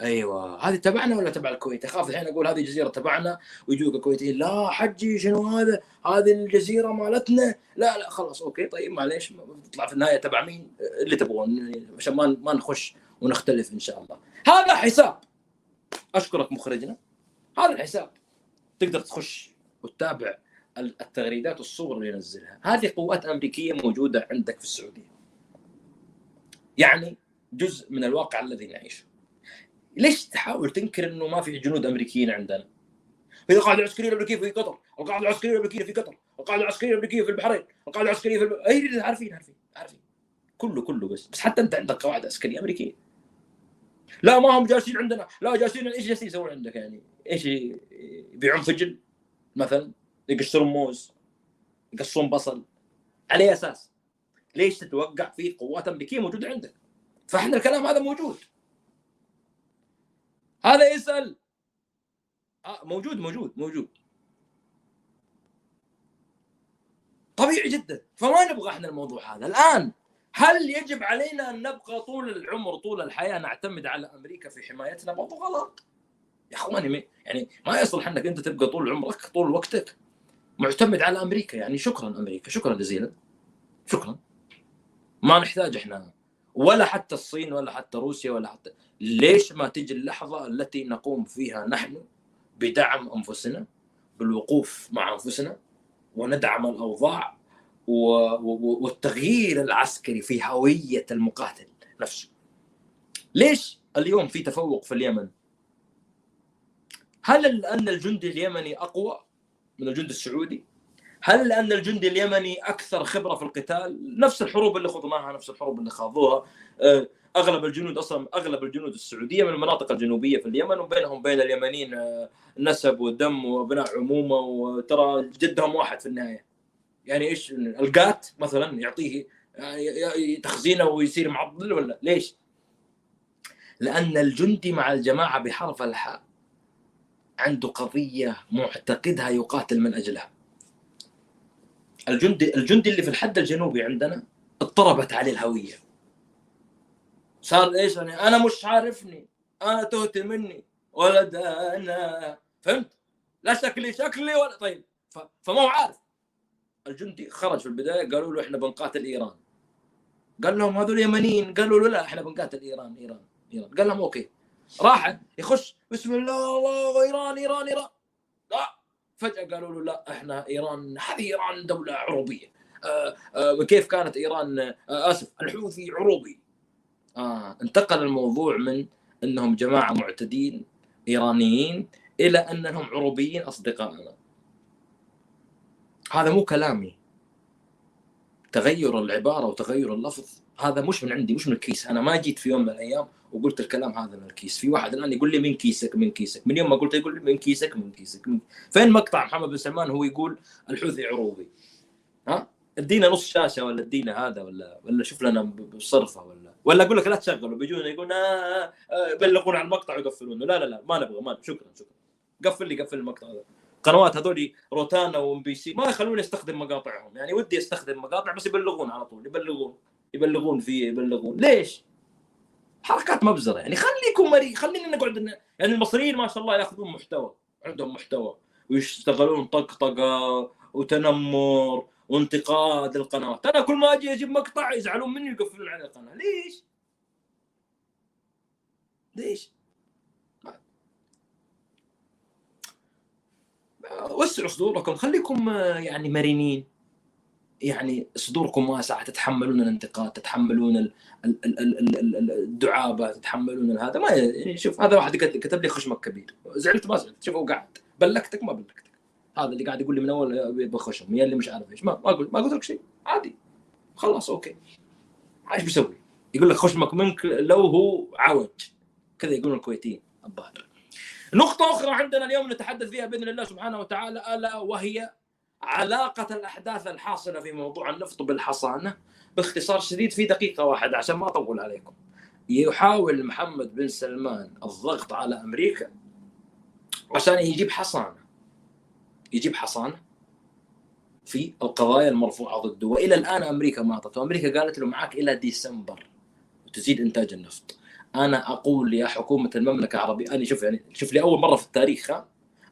أيوه هذه تبعنا ولا تبع الكويت؟ أخاف الحين أقول هذه جزيرة تبعنا ويجوك الكويتيين لا حجي شنو هذا؟ هذه الجزيرة مالتنا لا لا خلاص أوكي طيب معليش تطلع في النهاية تبع مين؟ اللي تبغون عشان ما ما نخش ونختلف إن شاء الله. هذا حساب أشكرك مخرجنا هذا الحساب تقدر تخش وتتابع التغريدات والصور اللي ينزلها هذه قوات أمريكية موجودة عندك في السعودية. يعني جزء من الواقع الذي نعيشه. ليش تحاول تنكر إنه ما في جنود أمريكيين عندنا؟ في القاعده العسكريه الامريكيه في قطر، القاعدة العسكرية الأمريكية في قطر، القاعدة العسكرية الأمريكية في البحرين، القاعدة العسكرية في الب... أي عارفين عارفين عارفين كله كله بس بس حتى أنت عندك قواعد عسكرية أمريكية لا ما هم جالسين عندنا لا جالسين إيش جالسين يسوون عندك يعني إيش يبيعون فجل مثلا يقشرون موز يقصون بصل على أساس؟ ليش تتوقع في قوات أمريكية موجودة عندك؟ فإحنا الكلام هذا موجود هذا يسأل. آه موجود موجود موجود. طبيعي جدا. فما نبغى إحنا الموضوع هذا الآن. هل يجب علينا أن نبقى طول العمر طول الحياة نعتمد على أمريكا في حمايتنا برضو؟ غلط. يا إخواني يعني ما يصلح إنك أنت تبقى طول عمرك طول وقتك معتمد على أمريكا. يعني شكرا أمريكا شكرا جزيلا. شكرا. ما نحتاج إحنا ولا حتى الصين ولا حتى روسيا ولا حتى ليش ما تجي اللحظة التي نقوم فيها نحن بدعم أنفسنا بالوقوف مع أنفسنا وندعم الأوضاع والتغيير العسكري في هوية المقاتل نفسه. ليش اليوم في تفوق في اليمن؟ هل لأن الجندي اليمني أقوى من الجندي السعودي؟ هل لأن الجندي اليمني أكثر خبرة في القتال؟ نفس الحروب اللي خضناها نفس الحروب اللي خاضوها آه، أغلب الجنود أصلا أغلب الجنود السعودية من المناطق الجنوبية في اليمن وبينهم بين اليمنيين آه، نسب ودم وأبناء عمومة وترى جدهم واحد في النهاية. يعني إيش؟ القات مثلا يعطيه تخزينه ويصير معضل ولا؟ ليش؟ لأن الجندي مع الجماعة بحرف الحاء عنده قضية معتقدها يقاتل من أجلها. الجندي الجندي اللي في الحد الجنوبي عندنا اضطربت عليه الهوية. صار إيش يعني أنا مش عارفني. أنا تهت مني. ولد أنا فهمت؟ لا شكلي شكلي ولا طيب. فما هو عارف. الجندي خرج في البداية قالوا له إحنا بنقاتل إيران. قال لهم هذول يمنيين. قالوا له لا إحنا بنقاتل إيران إيران إيران. قال لهم أوكي. راح يخش بسم الله الله إيران إيران إيران. لا. فجأة قالوا له لا إحنا إيران هذه إيران دولة عروبية. آه آه كيف كانت إيران؟ آه آسف الحوثي عروبي. آه انتقل الموضوع من إنهم جماعة معتدين إيرانيين إلى أنهم عروبيين اصدقائنا هذا مو كلامي. تغير العبارة وتغير اللفظ هذا مش من عندي مش من الكيس. أنا ما جيت في يوم من الأيام وقلت الكلام هذا من الكيس. في واحد الآن يقول لي من كيسك من كيسك. من يوم ما قلت يقول لي من كيسك من كيسك من... فين مقطع محمد بن سلمان هو يقول الحوثي عروبي؟ ها؟ ادينا نص شاشة ولا ادينا هذا ولا ولا شوف لنا بصرفة ولا ولا أقول لك لا تشغلوا بيجونا يقولون آه آه يبلغون عن المقطع ويقفلونه. لا لا لا ما نبغى ما شكرا شكرا. قفل لي قفل المقطع هذا. قنوات هذول روتانا وام بي سي ما يخلوني أستخدم مقاطعهم. يعني ودي أستخدم مقاطع بس يبلغون على طول يبلغون يبلغون فيه يبلغون. ليش؟ حركات مبزرة. يعني خليكم مري خلينا نقعد يعني المصريين ما شاء الله ياخذون محتوى عندهم محتوى. ويشتغلون طقطقة وتنمر وانتقاد القنوات أنا كل ما أجي أجيب مقطع يزعلون مني ويقفلون على القناة. ليش؟ ليش؟ وسعوا صدوركم. خليكم يعني مرنين. يعني صدوركم واسعة. تتحملون الانتقاد تتحملون الدعابة تتحملون هذا. ما يعني شوف هذا واحد كتب لي خشمك كبير. زعلت ما زعلت. شوف قاعد. بلكتك ما بلكتك. هذا اللي قاعد يقول لي من أول بخشم يا اللي مش عارف إيش. ما ما قلت ما قلت لك شيء عادي. خلاص أوكي. إيش بيسوي؟ يقول لك خشمك منك لو هو عوج. كذا يقولون الكويتيين الظاهر. نقطة أخرى عندنا اليوم نتحدث فيها بإذن الله سبحانه وتعالى ألا وهي علاقة الأحداث الحاصلة في موضوع النفط بالحصانة؟ باختصار شديد في دقيقة واحدة عشان ما أطول عليكم. يحاول محمد بن سلمان الضغط على أمريكا عشان يجيب حصانة. يجيب حصانة في القضايا المرفوعة ضده. وإلى الآن أمريكا ما أعطته. أمريكا قالت له معك إلى ديسمبر وتزيد إنتاج النفط. أنا أقول يا حكومة المملكة العربية أنا شوف يعني شوف لي أول مرة في التاريخ ها؟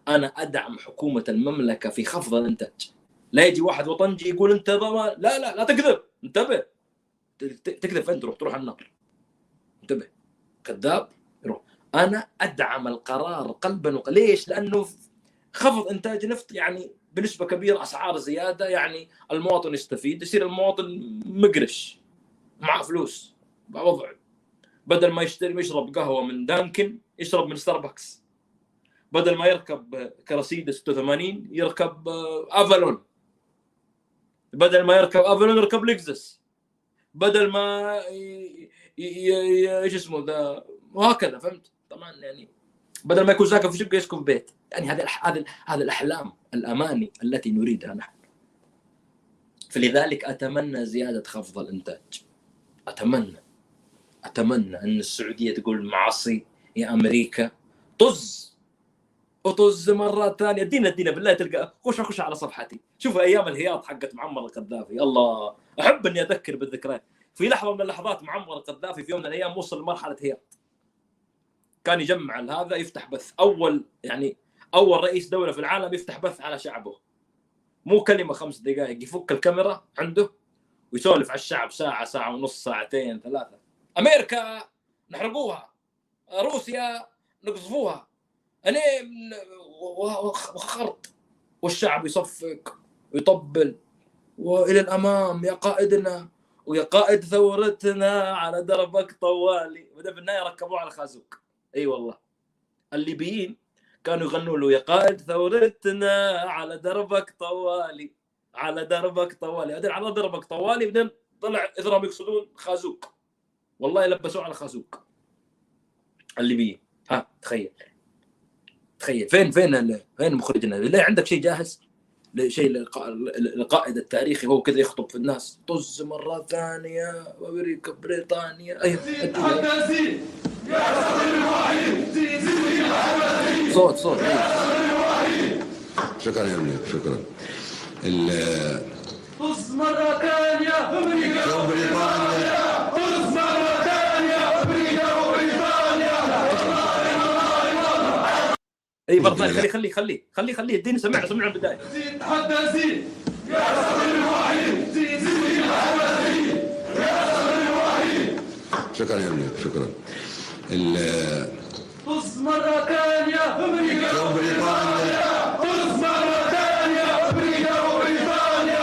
أنا أدعم حكومة المملكة في خفض الإنتاج. لا يجي واحد وطنجي يقول أنت لا لا لا تكذب. انتبه. تكذب فين؟ تروح تروح النار انتبه. كذاب يروح. أنا أدعم القرار قلبا وق... ليش؟ لأنه خفض إنتاج نفط يعني بنسبة كبيرة أسعار زيادة يعني المواطن يستفيد يصير المواطن مقرش معه فلوس. وضع بدل ما يشتري يشرب قهوة من دانكن يشرب من ستاربكس. بدل ما يركب كراسيدا 86 يركب أفالون. بدل ما يركب أفالون يركب لكزس. بدل ما إيش اسمه ذا وهكذا فهمت؟ طبعا يعني بدل ما يكون ساكن في شقة يسكن في بيت. يعني هذه هذه هذه الأحلام الأماني التي نريدها نحن. فلذلك أتمنى زيادة خفض الإنتاج. أتمنى. أتمنى أن السعودية تقول معصي يا أمريكا. طز! وطز مرة ثانية. ادينا ادينا بالله تلقى. خش خش على صفحتي. شوف أيام الهياط حقت معمر القذافي. الله أحب إني أذكر بالذكريات. في لحظة من اللحظات معمر القذافي في يوم من الأيام وصل لمرحلة هياط. كان يجمع هذا يفتح بث. أول يعني أول رئيس دولة في العالم يفتح بث على شعبه. مو كلمة خمس دقائق يفك الكاميرا عنده ويسولف على الشعب ساعة ساعة ونص ساعتين ثلاثة. أمريكا نحرقوها روسيا نقصفوها. أنا وخرط. والشعب يصفق ويطبل. وإلى الأمام يا قائدنا ويا قائد ثورتنا على دربك طوالي. وده في النهاية ركبوه على خازوق. أي والله. الليبيين كانوا يغنوا له يا قائد ثورتنا على دربك طوالي على دربك طوالي. على دربك طوالي بعدين طلع اذرهم يقصدون خازوق. والله لبسوه على خازوق. الليبيين ها تخيل. تخيل. فين فين فين مخرجنا؟ ليه عندك شيء جاهز؟ شيء القائد التاريخي هو كذا يخطب في الناس. طز مرة ثانية أمريكا بريطانيا. أيوه. أدي- صوت صوت. شكرا يا منير شكرا. ال- طز مرة ثانية أمريكا وبريطانيا طز مرة ثانية أمريكا وبريطانيا اي مره ثانية خليه خليه خليه خليه خليه. اديني سمعنا سمعنا البداية. زيد تحدى زيد يا صبر الوحيد زيد زيد زيد يا صبر الوحيد شكرا يا منير شكرا. ال- طز مرة ثانية أمريكا وبريطانيا طز مرة ثانية أمريكا وبريطانيا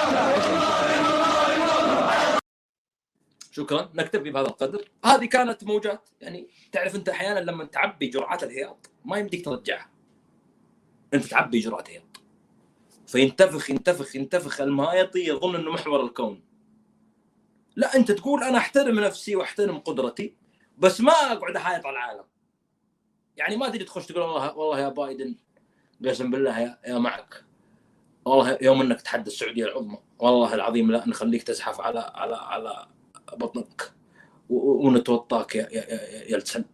شكرا. نكتفي بهذا القدر. هذه كانت موجات. يعني تعرف أنت أحيانا لما تعبي جرعات الهياط ما يمديك ترجعها. أنت تعبي جرعه هياط. فينتفخ ينتفخ ينتفخ. المايطي يظن إنه محور الكون. لا أنت تقول أنا أحترم نفسي وأحترم قدرتي بس ما أقعد احايط على العالم. يعني ما تجي تخش تقول والله والله يا بايدن قسم بالله يا, يا معك. والله يوم إنك تحدى السعودية العظمى والله العظيم لا نخليك تزحف على على على بطنك. ونتوطاك يا يا يا, يا السلب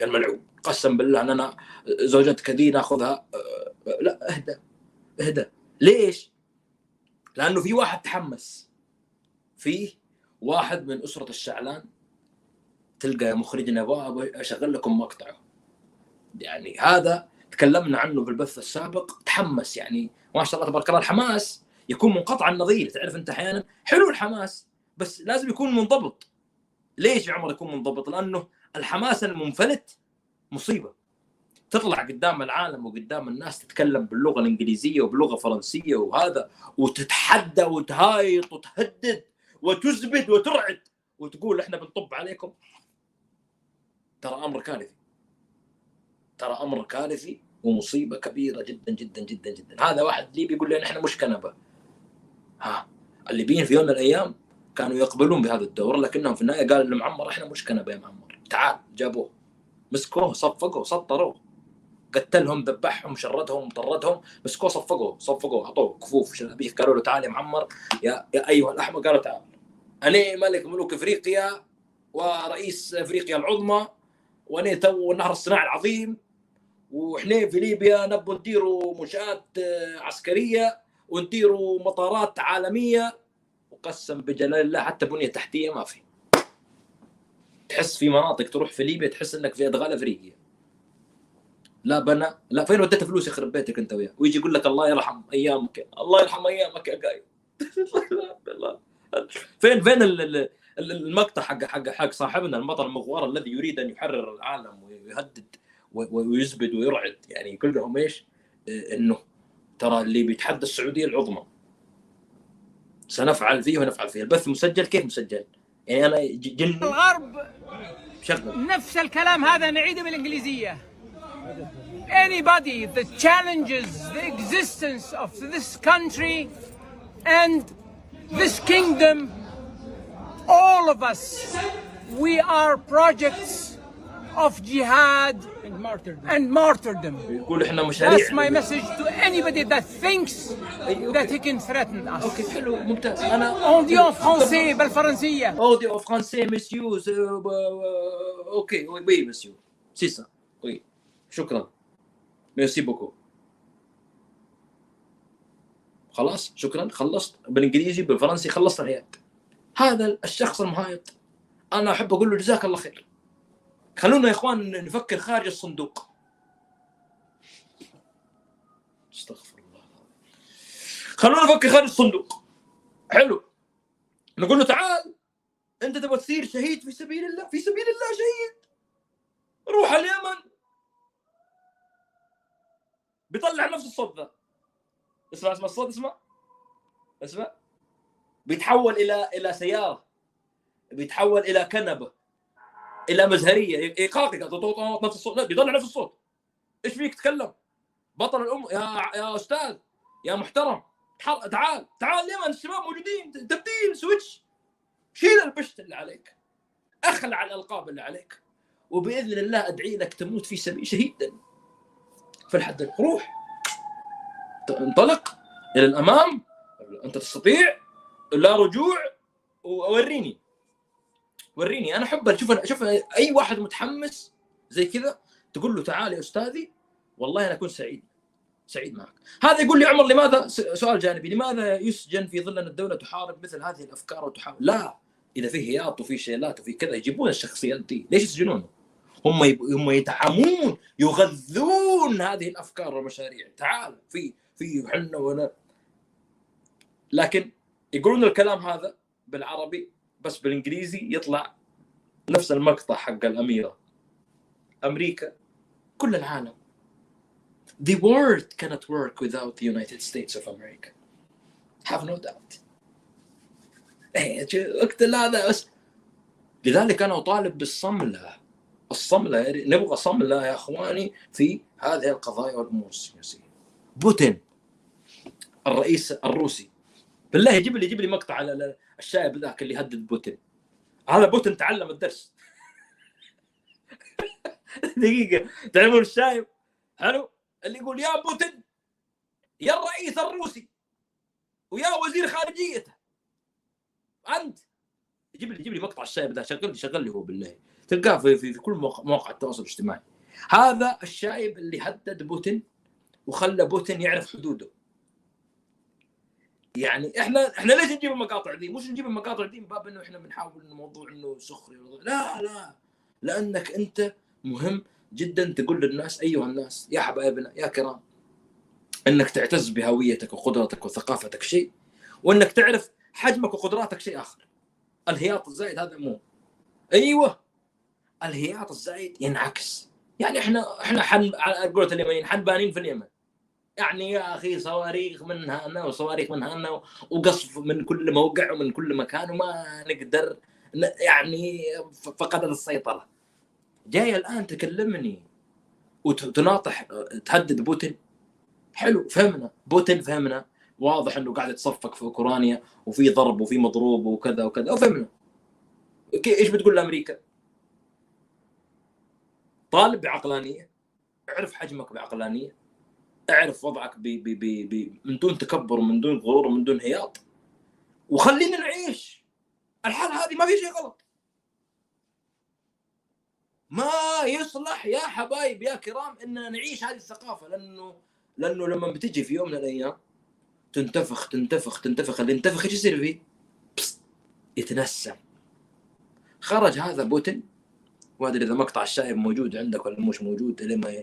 يا الملعون قسم بالله إن أنا زوجتك ذي ناخذها أه، لا اهدى اهدى ليش؟ لأنه في واحد تحمس. فيه واحد من أسرة الشعلان تلقى مخرجنا أبغى أشغل لكم مقطعه يعني هذا تكلمنا عنه في البث السابق تحمس يعني. ما شاء الله تبارك الله الحماس يكون منقطع النظير تعرف أنت أحيانا حلو الحماس بس لازم يكون منضبط. ليش يا عمر يكون منضبط؟ لأنه الحماس المنفلت مصيبة. تطلع قدام العالم وقدام الناس تتكلم باللغة الإنجليزية وبلغة فرنسية وهذا وتتحدى وتهايط وتهدد وتزبد وترعد وتقول إحنا بنطب عليكم. ترى أمر كارثي. ترى أمر كارثي ومصيبة كبيرة جدا جدا جدا جدا. هذا واحد ليبي يقول لنا إحنا مش كنبة. ها الليبيين في يوم من الأيام كانوا يقبلون بهذا الدور لكنهم في النهاية قالوا لمعمر إحنا مش كنبة يا معمر. تعال جابوه. مسكوه صفقوه سطروه. قتلهم ذبحهم شردهم طردهم. مسكوه صفقوه صفقوه أعطوه كفوف. شلابيك قالوا له تعال يا معمر يا, يا أيها الأحمر قالوا تعال. أنا ملك ملوك إفريقيا ورئيس إفريقيا العظمى وأنا تو النهر الصناعي العظيم. وإحنا في ليبيا نبوا نديروا منشات عسكرية ونديروا مطارات عالمية. وقسم بجلال الله حتى بنية تحتية ما في. تحس في مناطق تروح في ليبيا تحس إنك في أدغال افريقيا لا بنى لا فين وديت فلوس يخرب بيتك أنت وياه ويجي يقول لك الله يرحم أيامك الله يرحم أيامك يا قايد فين فين ال- ال- ال- المقطع حق حق حق صاحبنا البطل المغوار الذي يريد أن يحرر العالم ويهدد ويزبد ويرعد. يعني يقول لهم إيش؟ إيه، إنه ترى اللي بيتحدى السعودية العظمى. سنفعل فيه ونفعل فيه. البث مسجل؟ كيف مسجل؟ يعني أنا جن الغرب شغل. نفس الكلام هذا نعيده بالإنجليزية. Anybody that challenges the existence of this country and this kingdom all of us we are projects of jihad and martyrdom. And martyrdom. يقول إحنا مشاريع That's my message to anybody that thinks that he can threaten us. أوكي حلو ممتاز أنا On dit en français بالفرنسية. Oh, en français, monsieur. euh, euh, ok, oui, monsieur. C'est ça. Oui. شكرا. ميرسي بوكو. خلاص شكرا خلصت بالانجليزي بالفرنسي خلصت الحياة. هذا الشخص المهايط أنا احب أقول له جزاك الله خير. خلونا يا إخوان نفكر خارج الصندوق. استغفر الله. خلونا نفكر خارج الصندوق. حلو. نقول له تعال أنت تبغى تصير شهيد في سبيل الله في سبيل الله شهيد روح اليمن بيطلع نفس الصوت ذا اسمع اسمع الصوت اسمع اسمع بيتحول إلى إلى سيارة بيتحول إلى كنبة إلى مزهرية. ايقاقي نفس الصوت. لا بيطلع نفس الصوت. إيش فيك؟ تكلم. بطل الام يا يا أستاذ. يا محترم. تعال. تعال اليمن الشباب موجودين. تبديل سويتش. شيل البشت اللي عليك. أخلع الألقاب اللي عليك. وبإذن الله أدعي لك تموت في سبيل شهيدا في الحد روح انطلق إلى الأمام. انت تستطيع. لا رجوع. ووريني وريني أنا أحب أشوف أشوف أي واحد متحمس زي كذا تقول له تعال يا أستاذي والله أنا أكون سعيد سعيد معك. هذا يقول لي عمر لماذا؟ سؤال جانبي لماذا يسجن في ظل أن الدولة تحارب مثل هذه الأفكار وتحاول لا إذا في هياط وفي شيلات وفي كذا يجيبون الشخصيات دي ليش يسجنونه هم يب... هم يدعمون يغذون هذه الأفكار والمشاريع. تعال في في حنا وأنا. لكن يقولون الكلام هذا بالعربي بس بالإنجليزي يطلع نفس المقطع حق الأميرة أمريكا كل العالم The world cannot work without the United States of America. Have no doubt. إيه، وقت هذا بس لذلك أنا أطالب بالصملة الصملة يا ري- نبغى صملة يا إخواني في هذه القضايا والأمور السياسية. بوتين الرئيس الروسي بالله يجيب لي يجيب لي مقطع على الشايب ذاك اللي هدد بوتين. هذا بوتين تعلم الدرس. دقيقة. تعرفون الشايب حلو؟ اللي يقول يا بوتين يا الرئيس الروسي ويا وزير خارجيته. أنت. يجيب لي يجيب لي مقطع الشايب ذا شغل لي شغل لي هو بالله. تلقاه في, في, في كل مواقع التواصل الاجتماعي. هذا الشايب اللي هدد بوتين وخلى بوتين يعرف حدوده. يعني إحنا إحنا ليش نجيب المقاطع دي؟ مش نجيب المقاطع دي من باب إنه إحنا بنحاول إنه موضوع إنه سخري لا لا. لأنك أنت مهم جدا تقول للناس أيها الناس يا حبايبنا يا كرام إنك تعتز بهويتك وقدرتك وثقافتك شيء وإنك تعرف حجمك وقدراتك شيء آخر. الهياط الزايد هذا مو. أيوه. الهياط الزايد ينعكس. يعني إحنا إحنا حن على قولة اليمنيين حنبانين في اليمن. يعني يا أخي صواريخ من هنا وصواريخ من هنا وقصف من كل موقع ومن كل مكان وما نقدر يعني ف- فقدت السيطرة. جاي الآن تكلمني وتناطح تهدد بوتين. حلو فهمنا. بوتين فهمنا. واضح إنه قاعد يتصفق في أوكرانيا وفي ضرب وفي مضروب وكذا وكذا. وفهمنا. إيش بتقول لأمريكا؟ طالب بعقلانية. اعرف حجمك بعقلانية. اعرف وضعك ب ب ب ب من دون تكبر ومن دون غرور ومن دون هياط. وخلينا نعيش. الحال هذه ما في شيء غلط. ما يصلح يا حبايب يا كرام ان نعيش هذه الثقافة لأنه لأنه لما بتجي في يوم من الأيام تنتفخ تنتفخ تنتفخ. اللي ينتفخ إيش يصير فيه؟ يتنسم خرج هذا بوتين. ما ادري إذا مقطع الشايب موجود عندك ولا مش موجود لما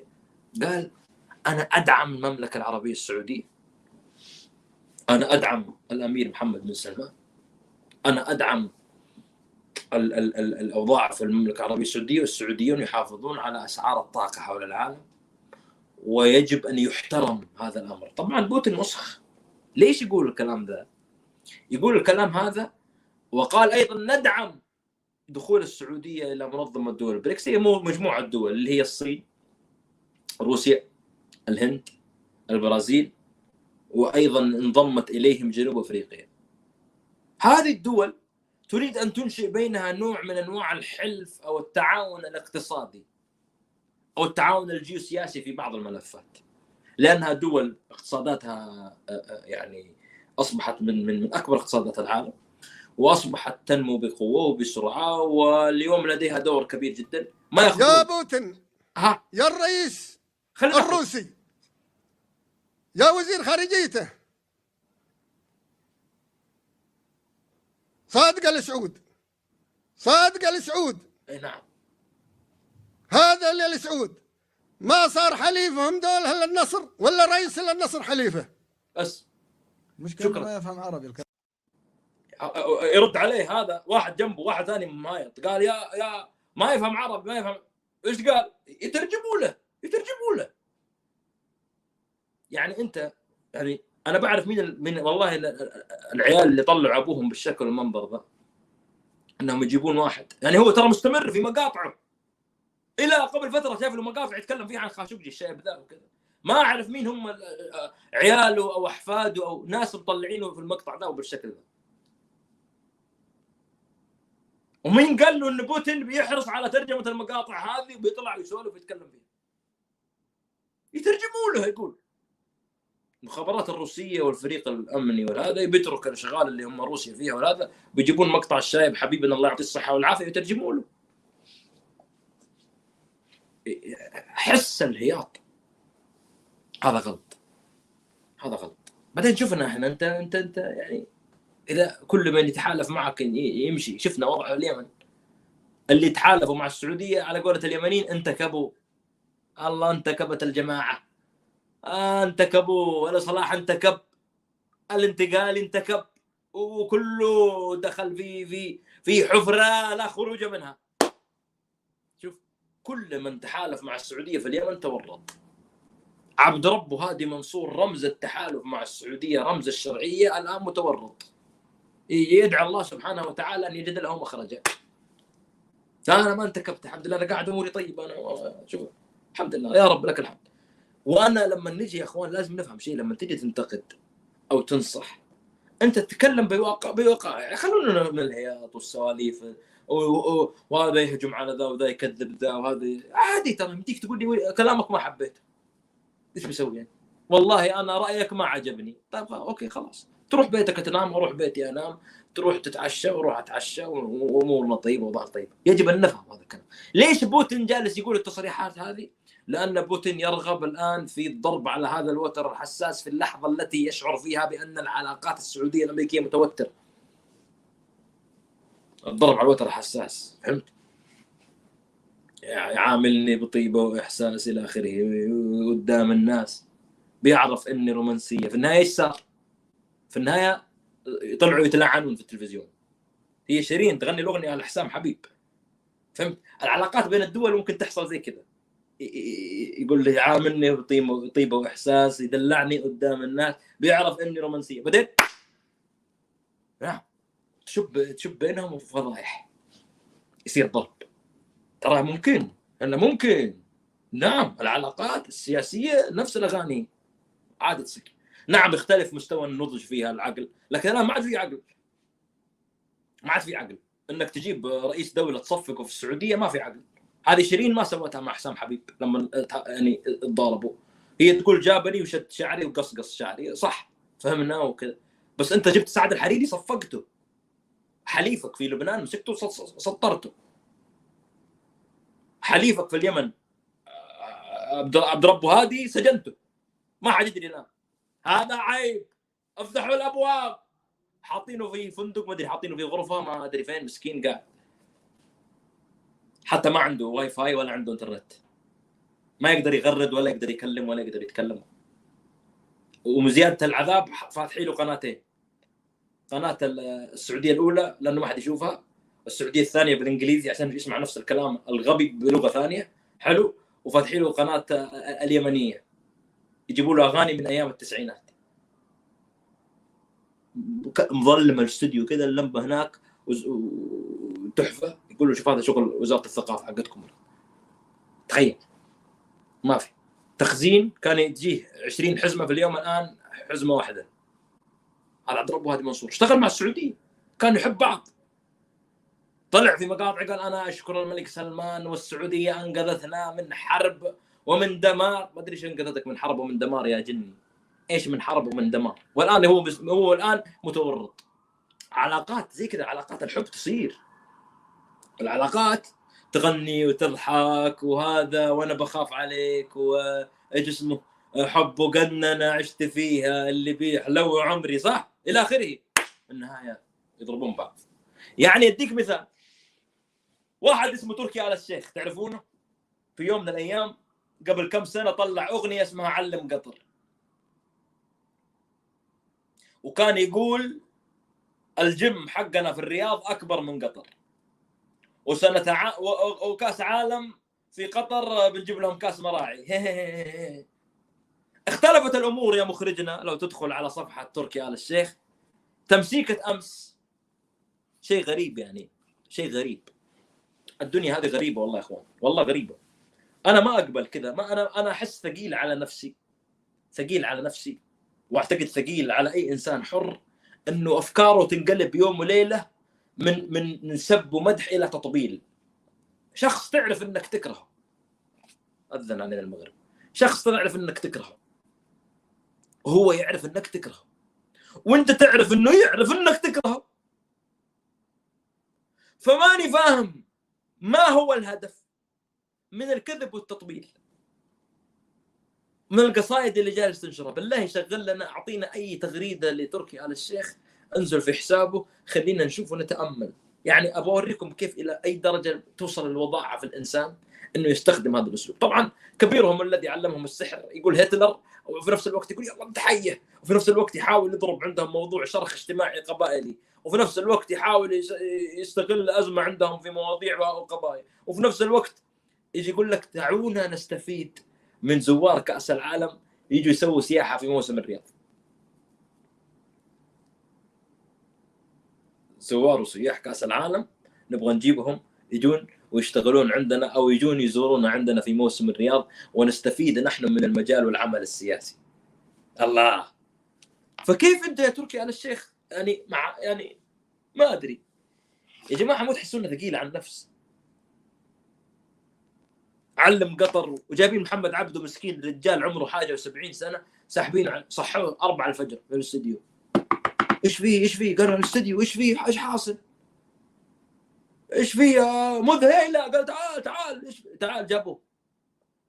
قال أنا أدعم المملكة العربية السعودية. أنا أدعم الأمير محمد بن سلمان. أنا أدعم ال ال ال الأوضاع في المملكة العربية السعودية والسعوديون يحافظون على أسعار الطاقة حول العالم ويجب أن يحترم هذا الأمر. طبعا بوتين مسخ ليش يقول الكلام ذا؟ يقول الكلام هذا وقال أيضا ندعم دخول السعودية إلى منظمة دول البريكس هي مو- مجموعة دول اللي هي الصين روسيا الهند البرازيل وأيضا انضمت إليهم جنوب أفريقيا. هذه الدول تريد أن تنشئ بينها نوع من أنواع الحلف أو التعاون الاقتصادي أو التعاون الجيوسياسي في بعض الملفات لأنها دول اقتصاداتها آه، آه، يعني أصبحت من من من أكبر اقتصادات العالم وأصبحت تنمو بقوة وبسرعة واليوم لديها دور كبير جدا. ما يا بوتين ها؟ يا الرئيس خلينا. الروسي. يا وزير خارجيته. صادق السعود صادق السعود إي نعم. هذا اللي السعود ما صار حليفهم دول الا النصر ولا رئيس الا النصر حليفة. بس. مشكلة شكراً. ما يفهم عربي الكلام. يرد عليه هذا واحد جنبه واحد ثاني مايط. قال يا يا ما يفهم عربي ما يفهم. إيش قال؟ يترجموا له يترجموا له يعني انت يعني أنا بعرف مين من والله ال- ال- العيال اللي طلعوا أبوهم بالشكل والمنظر ذا إنهم يجيبون واحد. يعني هو ترى مستمر في مقاطعه. إلى قبل فترة شايف له مقاطع يتكلم فيها عن خاشقجي الشايب ذا وكذا. ما أعرف مين هم ال- عياله أو أحفاده أو ناس مطلعينه في المقطع ذا وبالشكل ذا. ومين قال له إن بوتين بيحرص على ترجمة المقاطع هذه وبيطلع يسولف ويتكلم فيها؟ يترجموا له يقول. المخابرات الروسية والفريق الأمني والهذا بيترك الأشغال اللي هم روسيا فيها والهذا بيجيبون مقطع الشايب حبيبنا الله يعطيه الصحة والعافية ويترجموا له. حس الهياط. هذا غلط. هذا غلط. بعدين شفنا إحنا أنت أنت أنت يعني إذا كل من يتحالف معك يمشي. شفنا وضع اليمن. اللي تحالفوا مع السعودية على قولة اليمنيين انتكبوا الله انتكبت الجماعة. آه انتكبوا. صلاح انتكب الانتقال انتكب. وكله دخل في في في حفرة لا خروج منها. شوف كل من تحالف مع السعودية في اليمن تورط. عبد ربه هادي منصور رمز التحالف مع السعودية رمز الشرعية الآن متورط. يدعى الله سبحانه وتعالى أن يجد له مخرجا. أنا ما انتكبت الحمد لله أنا قاعد أموري طيبة أنا شوف. الحمد لله يا رب لك الحمد. وأنا لما نجي يا أخوان لازم نفهم شيء لما تجي تنتقد أو تنصح أنت تتكلم بواقع بواقع. خلونا من الهياط والسواليف وهذا يهجم على ذا وذا يكذب ذا وهذا. عادي ترى يمديك تقول لي كلامك ما حبيته. إيش بسوي يعني؟ والله أنا رأيك ما عجبني. طيب أوكي خلاص. تروح بيتك تنام وأروح بيتي أنام. تروح تتعشى وأروح أتعشى وأمورنا طيبة وضع طيب. يجب أن نفهم هذا الكلام. ليش بوتين جالس يقول التصريحات هذه؟ لأن بوتين يرغب الآن في الضرب على هذا الوتر الحساس في اللحظة التي يشعر فيها بأن العلاقات السعودية الأمريكية متوترة. الضرب على الوتر الحساس. فهمت؟ يعاملني بطيبة وإحساس إلى آخره قدام الناس. بيعرف إني رومانسية. في النهاية إيش صار؟ في النهاية طلعوا يتلعنون في التلفزيون. هي شيرين تغني الأغنية على حسام حبيب. فهمت؟ العلاقات بين الدول ممكن تحصل زي كذا. يقول لي يعاملني بطيبه طيبه واحساس يدلعني قدام الناس بيعرف إني رومانسية. بعدين؟ نعم. تشب تشب بينهم فضايح. يصير ضرب. ترى ممكن؟ انه ممكن. نعم. العلاقات السياسية نفس الأغاني. عادي تصير. نعم يختلف مستوى النضج فيها العقل. لكن الان ما عاد في عقل. ما عاد في عقل. إنك تجيب رئيس دولة تصفقه في السعودية ما في عقل. هذه شيرين ما سوتها مع حسام حبيب لما يعني تضاربوا هي تقول جابني وشد شعري وقصقص شعري. صح فهمنا وكذا. بس انت جبت سعد الحريري صفقته. حليفك في لبنان مسكته وسط- سطرته. حليفك في اليمن عبد عبد ربه هادي سجنته. ما حد يدري الآن. هذا عيب. افتحوا الأبواب. حاطينه في فندق ما أدري حاطينه في غرفة ما أدري فين مسكين قاعد. حتى ما عنده واي فاي ولا عنده انترنت ما يقدر يغرد ولا يقدر يكلم ولا يقدر يتكلم. ومزياده العذاب فاتحين له قناتين. قناة السعودية الأولى لأنه ما حد يشوفها. السعودية الثانية بالإنجليزي عشان يسمع نفس الكلام الغبي بلغة ثانية. حلو. وفاتحين له قناة اليمنية. يجيبوا له أغاني من أيام التسعينات. مظلم الاستوديو كذا اللمبة هناك وز- يقول له شوف هذا شغل وزارة الثقافة حقتكم. تخيل. ما في. تخزين كان تجيه 20 حزمة في اليوم الآن حزمة واحدة. هذا عبد ربه هادي منصور. اشتغل مع السعودية. كانوا يحب بعض. طلع في مقاطع قال أنا أشكر الملك سلمان والسعودية أنقذتنا من حرب ومن دمار. ما أدري إيش أنقذتك من حرب ومن دمار يا جني. إيش من حرب ومن دمار؟ والآن هو هو الآن متورط. علاقات زي كذا علاقات الحب تصير. العلاقات تغني وتضحك وهذا وأنا بخاف عليك وايش اسمه حب وجنة عشت فيها اللي بيحلو عمري صح؟ إلى آخره. النهاية يضربون بعض. يعني أديك مثال. واحد اسمه تركي آل الشيخ تعرفونه؟ في يوم من الأيام قبل كم سنة طلع أغنية اسمها علم قطر. وكان يقول الجيم حقنا في الرياض أكبر من قطر. وسنة ع... وكأس عالم في قطر بنجيب لهم كأس مراعي. اختلفت الأمور يا مخرجنا لو تدخل على صفحة تركي آل الشيخ. تمسيكة أمس. شيء غريب يعني شيء غريب. الدنيا هذه غريبة والله يا إخوان والله غريبة. أنا ما أقبل كذا ما أنا أنا أحس ثقيل على نفسي ثقيل على نفسي وأعتقد ثقيل على أي إنسان حر إنه أفكاره تنقلب يوم وليلة من من من سب ومدح إلى تطبيل. شخص تعرف إنك تكرهه. أذن علينا المغرب. شخص تعرف إنك تكرهه. وهو يعرف إنك تكرهه. وإنت تعرف إنه يعرف إنك تكرهه. فماني فاهم ما هو الهدف من الكذب والتطبيل. من القصائد اللي جالس تنشرها. بالله شغل لنا أعطينا أي تغريدة لتركي آل الشيخ. انزل في حسابه خلينا نشوف ونتأمل. يعني أبغى أوريكم كيف إلى أي درجة توصل الوضاعه في الإنسان إنه يستخدم هذا الأسلوب. طبعا كبيرهم الذي علمهم السحر يقول هتلر وفي نفس الوقت يقول يلا تحيه وفي نفس الوقت يحاول يضرب عندهم موضوع شرخ اجتماعي قبائلي. وفي نفس الوقت يحاول يستغل أزمة عندهم في مواضيع وقضايا وفي نفس الوقت يجي يقول لك دعونا نستفيد من زوار كأس العالم يجوا يسووا سياحة في موسم الرياض. زوار وسياح كأس العالم نبغى نجيبهم يجون ويشتغلون عندنا أو يجون يزورونا عندنا في موسم الرياض ونستفيد نحن من المجال والعمل السياسي. الله! فكيف أنت يا تركي على الشيخ؟ يعني مع يعني ما أدري. يا جماعة مو تحسون ثقيله على النفس؟ علم قطر وجايبين محمد عبده مسكين رجال عمره حاجة و70 سنة ساحبين صحوه أربعة الفجر في الاستديو. إيش فيه إيش فيه قالوا الاستديو إيش فيه إيش حاصل؟ إيش فيه يا مذهله قال تعال تعال إيش تعال جابوه.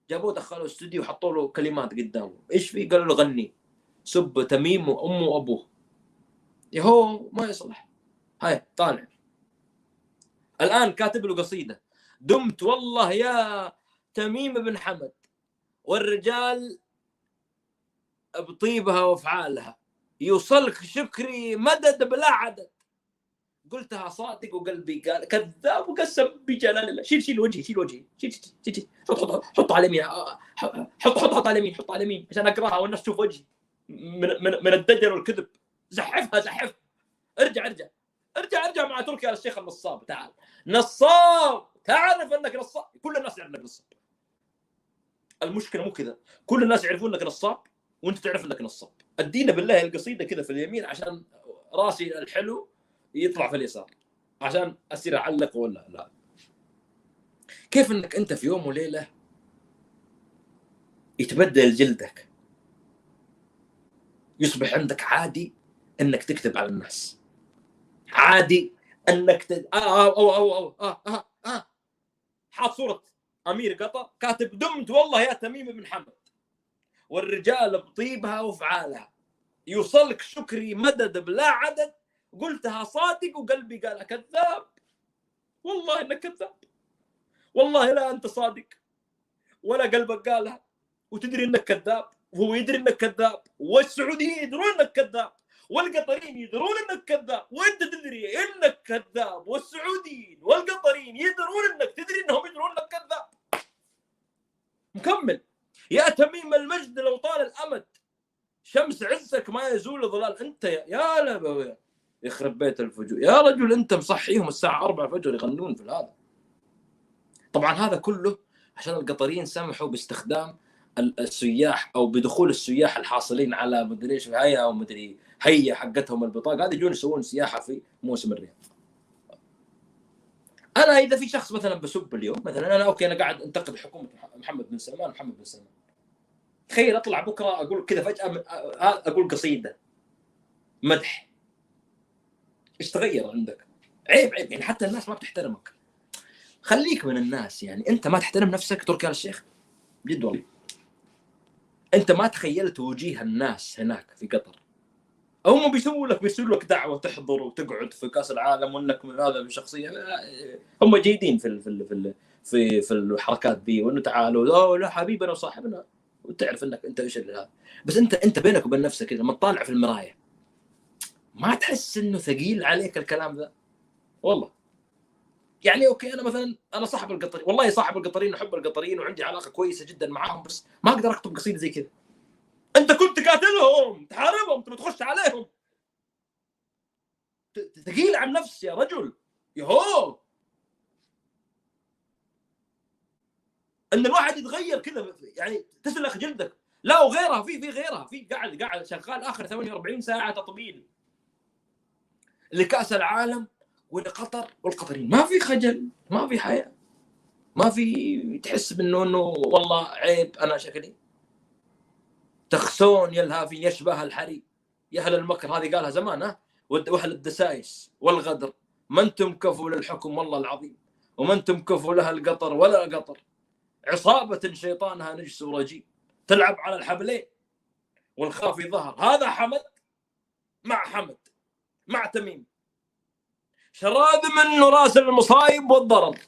جابوه دخلوا استوديو وحطوا له كلمات قدامه. إيش فيه قالوا له غني. سب تميم وامه وأبوه. يهو ما يصلح. هاي طالع. الآن كاتب له قصيدة. دمت والله يا تميم بن حمد. والرجال بطيبها وأفعالها. يوصلك شكري مدد بلا عدد. قلتها صادق وقلبي قال كذاب وقسم بجلال الله. شيل شيل وجهي شيل وجهي. شيل شيل شيل. حط حط حط على اليمين حط حط حط على اليمين حط على اليمين عشان أقرأها والناس تشوف وجهي. من من من الدجل والكذب. زحفها زحف. ارجع ارجع. ارجع ارجع مع تركي على الشيخ النصاب. تعال. نصاب! تعرف أنك نصاب؟ كل الناس يعرف انك نصاب. المشكلة مو كذا. كل الناس يعرفون انك نصاب وأنت تعرف أنك نصاب. أدينا بالله القصيدة كذا في اليمين عشان راسي الحلو يطلع في اليسار. عشان اصير أعلق ولا لا. كيف إنك أنت في يوم وليلة يتبدل جلدك؟ يصبح عندك عادي إنك تكتب على الناس. عادي إنك تد... آه أو أو أو أو آه آه آه حاط صورة أمير قطر كاتب دمت والله يا تميم بن حمد. والرجال بطيبها وفعالها يوصلك شكري مدد بلا عدد. قلتها صادق وقلبي قال كذاب. والله إنك كذاب. والله لا أنت صادق. ولا قلبك قالها. وتدري إنك كذاب. وهو يدري إنك كذاب. والسعوديين يدرون إنك كذاب. والقطريين يدرون إنك كذاب. وأنت تدري إنك كذاب. والسعوديين والقطريين يدرون إنك تدري إنهم يدرون إنك كذاب. مكمل. يا تميم المجد لو طال الأمد. شمس عزك ما يزول ظلال. أنت يا, يا لبوي يخرب بيت الفجور. يا رجل أنت مصحيهم الساعة 4 الفجر يغنون في هذا طبعا هذا كله عشان القطريين سمحوا باستخدام السياح أو بدخول السياح الحاصلين على مدري إيش هيئه أو مدري هيئه حقتهم البطاقة. هذه يجون يسوون سياحة في موسم الرياض. أنا إذا في شخص مثلا بسب اليوم مثلا أنا أوكي أنا قاعد أنتقد حكومه محمد بن سلمان محمد بن سلمان. تخيل أطلع بكرة أقول كذا فجأة أقول قصيدة. مدح. إيش تغير عندك؟ عيب عيب. يعني حتى الناس ما بتحترمك. خليك من الناس يعني. أنت ما تحترم نفسك تركي آل الشيخ جد والله. أنت ما تخيلت وجيه الناس هناك في قطر. هم بيسووا لك بيسووا لك دعوة تحضر وتقعد في كأس العالم وإنك من هذا الشخصيه هم جيدين في في في في, في الحركات دي وإنه تعالوا أوه لا حبيبنا وصاحبنا وتعرف إنك أنت إيش هذا بس انت أنت بينك وبين نفسك كذا لما تطالع في المراية ما تحس إنه ثقيل عليك الكلام ذا؟ والله. يعني okay أنا مثلا أنا صاحب القطري والله صاحب القطريين أحب القطريين وعندي علاقة كويسة جدا معاهم بس ما أقدر اكتب قصيدة زي كذا. انت كنت قاتلهم تحاربهم تبي تخش عليهم. ثقيل على النفس يا رجل. يا هو. إن الواحد يتغير كذا يعني تسلخ جلدك. لا وغيرها في في غيرها. في قاعد قاعد شغال آخر 48 ساعة تطبيل. لكأس العالم ولقطر والقطريين ما في خجل ما في حياة. ما في تحس بأنه إنه والله عيب أنا شكلي. تخسون يا الهافين يشبه الحري يا أهل المكر هذه قالها زمان ها؟ وأهل الدسايس والغدر. ما أنتم كفوا للحكم والله العظيم وما أنتم كفوا لها القطر ولا قطر. عصابة شيطانها نجس ورجيم. تلعب على الحبلين والخافي ظهر هذا حمد مع حمد مع تميم. شراذم منه راس المصايب والضرر.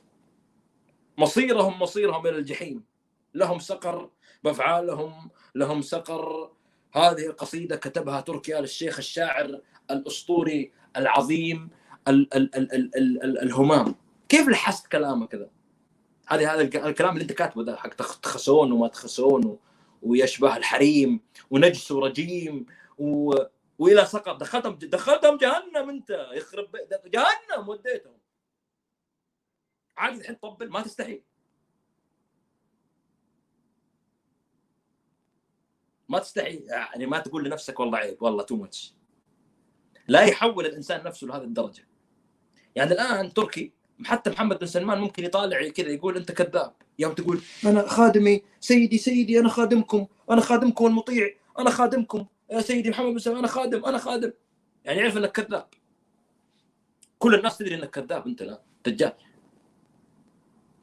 مصيرهم مصيرهم إلى الجحيم. لهم سقر بأفعالهم لهم سقر. هذه قصيده كتبها تركي آل الشيخ الشاعر الأسطوري العظيم ال ال ال ال ال ال الهمام. كيف لحست كلامه كذا؟ هذه هذا الك- الكلام اللي انت كاتبه ده حق تخ- تخسون وما تخسون ويشبه الحريم ونجس ورجيم و... وإلى سقط دخلتهم دخلتهم جهنم انت. يخرب جهنم وديتهم. عادي الحين طبل ما تستحي ما تستحي يعني ما تقول لنفسك والله عيب والله تو ماتش لا يحول الإنسان نفسه لهذه الدرجة. يعني الآن تركي حتى محمد بن سلمان ممكن يطالع كذا يقول أنت كذاب. يوم تقول أنا خادمي سيدي سيدي أنا خادمكم أنا خادمكم المطيع أنا خادمكم. يا سيدي محمد بن سلمان أنا خادم أنا خادم. يعني يعرف إنك كذاب. كل الناس تدري إنك كذاب أنت لا دجال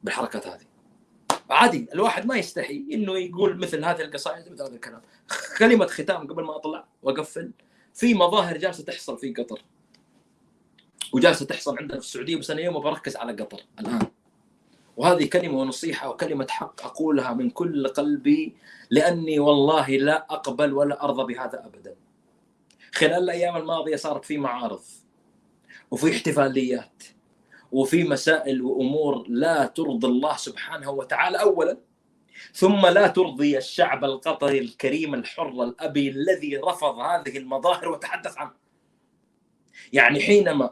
بالحركات هذه. عادي الواحد ما يستحي إنه يقول مثل هذه القصائد مثل هذا الكلام. كلمة ختام قبل ما أطلع وأقفل في مظاهر جالسة تحصل في قطر. وجالسة تحصل عندنا في السعودية بس أنا اليوم بركز على قطر الآن. وهذه كلمة ونصيحة وكلمة حق أقولها من كل قلبي لأني والله لا أقبل ولا أرضى بهذا ابدا. خلال الأيام الماضية صارت في معارض وفي احتفاليات. وفي مسائل وأمور لا ترضي الله سبحانه وتعالى اولا ثم لا ترضي الشعب القطري الكريم الحر الأبي الذي رفض هذه المظاهر وتحدث عنها. يعني حينما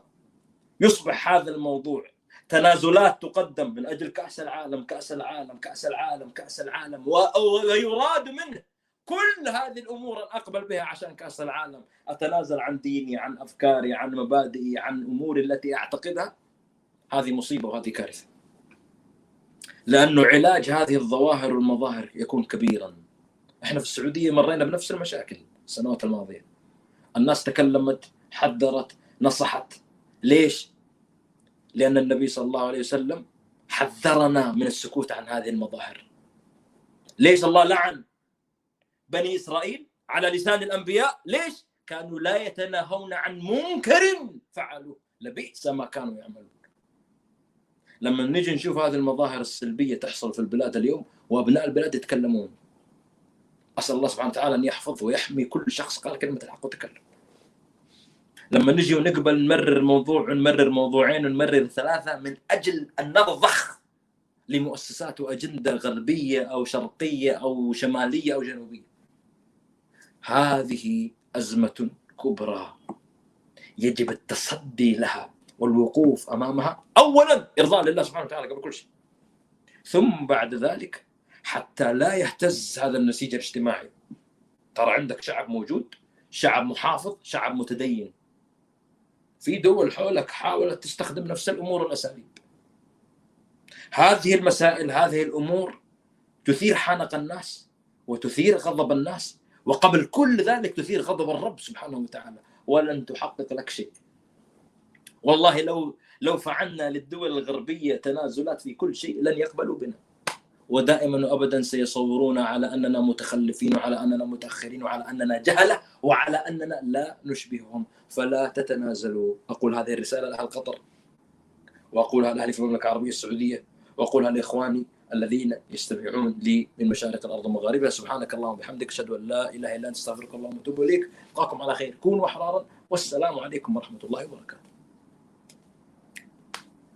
يصبح هذا الموضوع تنازلات تقدم من أجل كأس العالم كأس العالم كأس العالم كأس العالم ويراد منه كل هذه الأمور أن اقبل بها عشان كأس العالم أتنازل عن ديني عن أفكاري عن مبادئي عن أموري التي أعتقدها هذه مصيبة وهذه كارثة. لأنه علاج هذه الظواهر والمظاهر يكون كبيرا. إحنا في السعودية مرينا بنفس المشاكل السنوات الماضية. الناس تكلمت حذرت نصحت. ليش؟ لأن النبي صلى الله عليه وسلم حذرنا من السكوت عن هذه المظاهر. ليش الله لعن بني إسرائيل على لسان الأنبياء؟ ليش؟ كانوا لا يتناهون عن منكر فعلوه. لبئس ما كانوا يعملون. لما نجي نشوف هذه المظاهر السلبية تحصل في البلاد اليوم وأبناء البلاد يتكلمون. أسأل الله سبحانه وتعالى أن يحفظ ويحمي كل شخص قال كلمة الحق وتكلم. لما نجي ونقبل نمرر موضوع ونمرر موضوعين ونمرر ثلاثة من أجل أن نضخ لمؤسسات وأجندة غربية أو شرقية أو شمالية أو جنوبية. هذه أزمة كبرى يجب التصدي لها. والوقوف أمامها اولا إرضاء لله سبحانه وتعالى قبل كل شيء. ثم بعد ذلك حتى لا يهتز هذا النسيج الاجتماعي. ترى عندك شعب موجود شعب محافظ شعب متدين. في دول حولك حاولت تستخدم نفس الأمور والأساليب. هذه المسائل هذه الأمور تثير حنق الناس وتثير غضب الناس وقبل كل ذلك تثير غضب الرب سبحانه وتعالى. ولن تحقق لك شيء. والله لو لو فعلنا للدول الغربية تنازلات في كل شيء لن يقبلوا بنا. ودائما وابدا سيصورون على أننا متخلفين وعلى أننا متأخرين وعلى أننا جهلة وعلى أننا لا نشبههم. فلا تتنازلوا. أقول هذه الرسالة لاهل قطر وأقولها لاهلي في المملكة العربية السعودية. وأقولها لإخواني الذين يستمعون لي من مشارق الأرض ومغاربها. سبحانك اللهم وبحمدك أشهد أن لا إله إلا أنت أستغفرك اللهم وأتوب إليك. ألقاكم على خير. كونوا أحرارا. والسلام عليكم ورحمة الله وبركاته.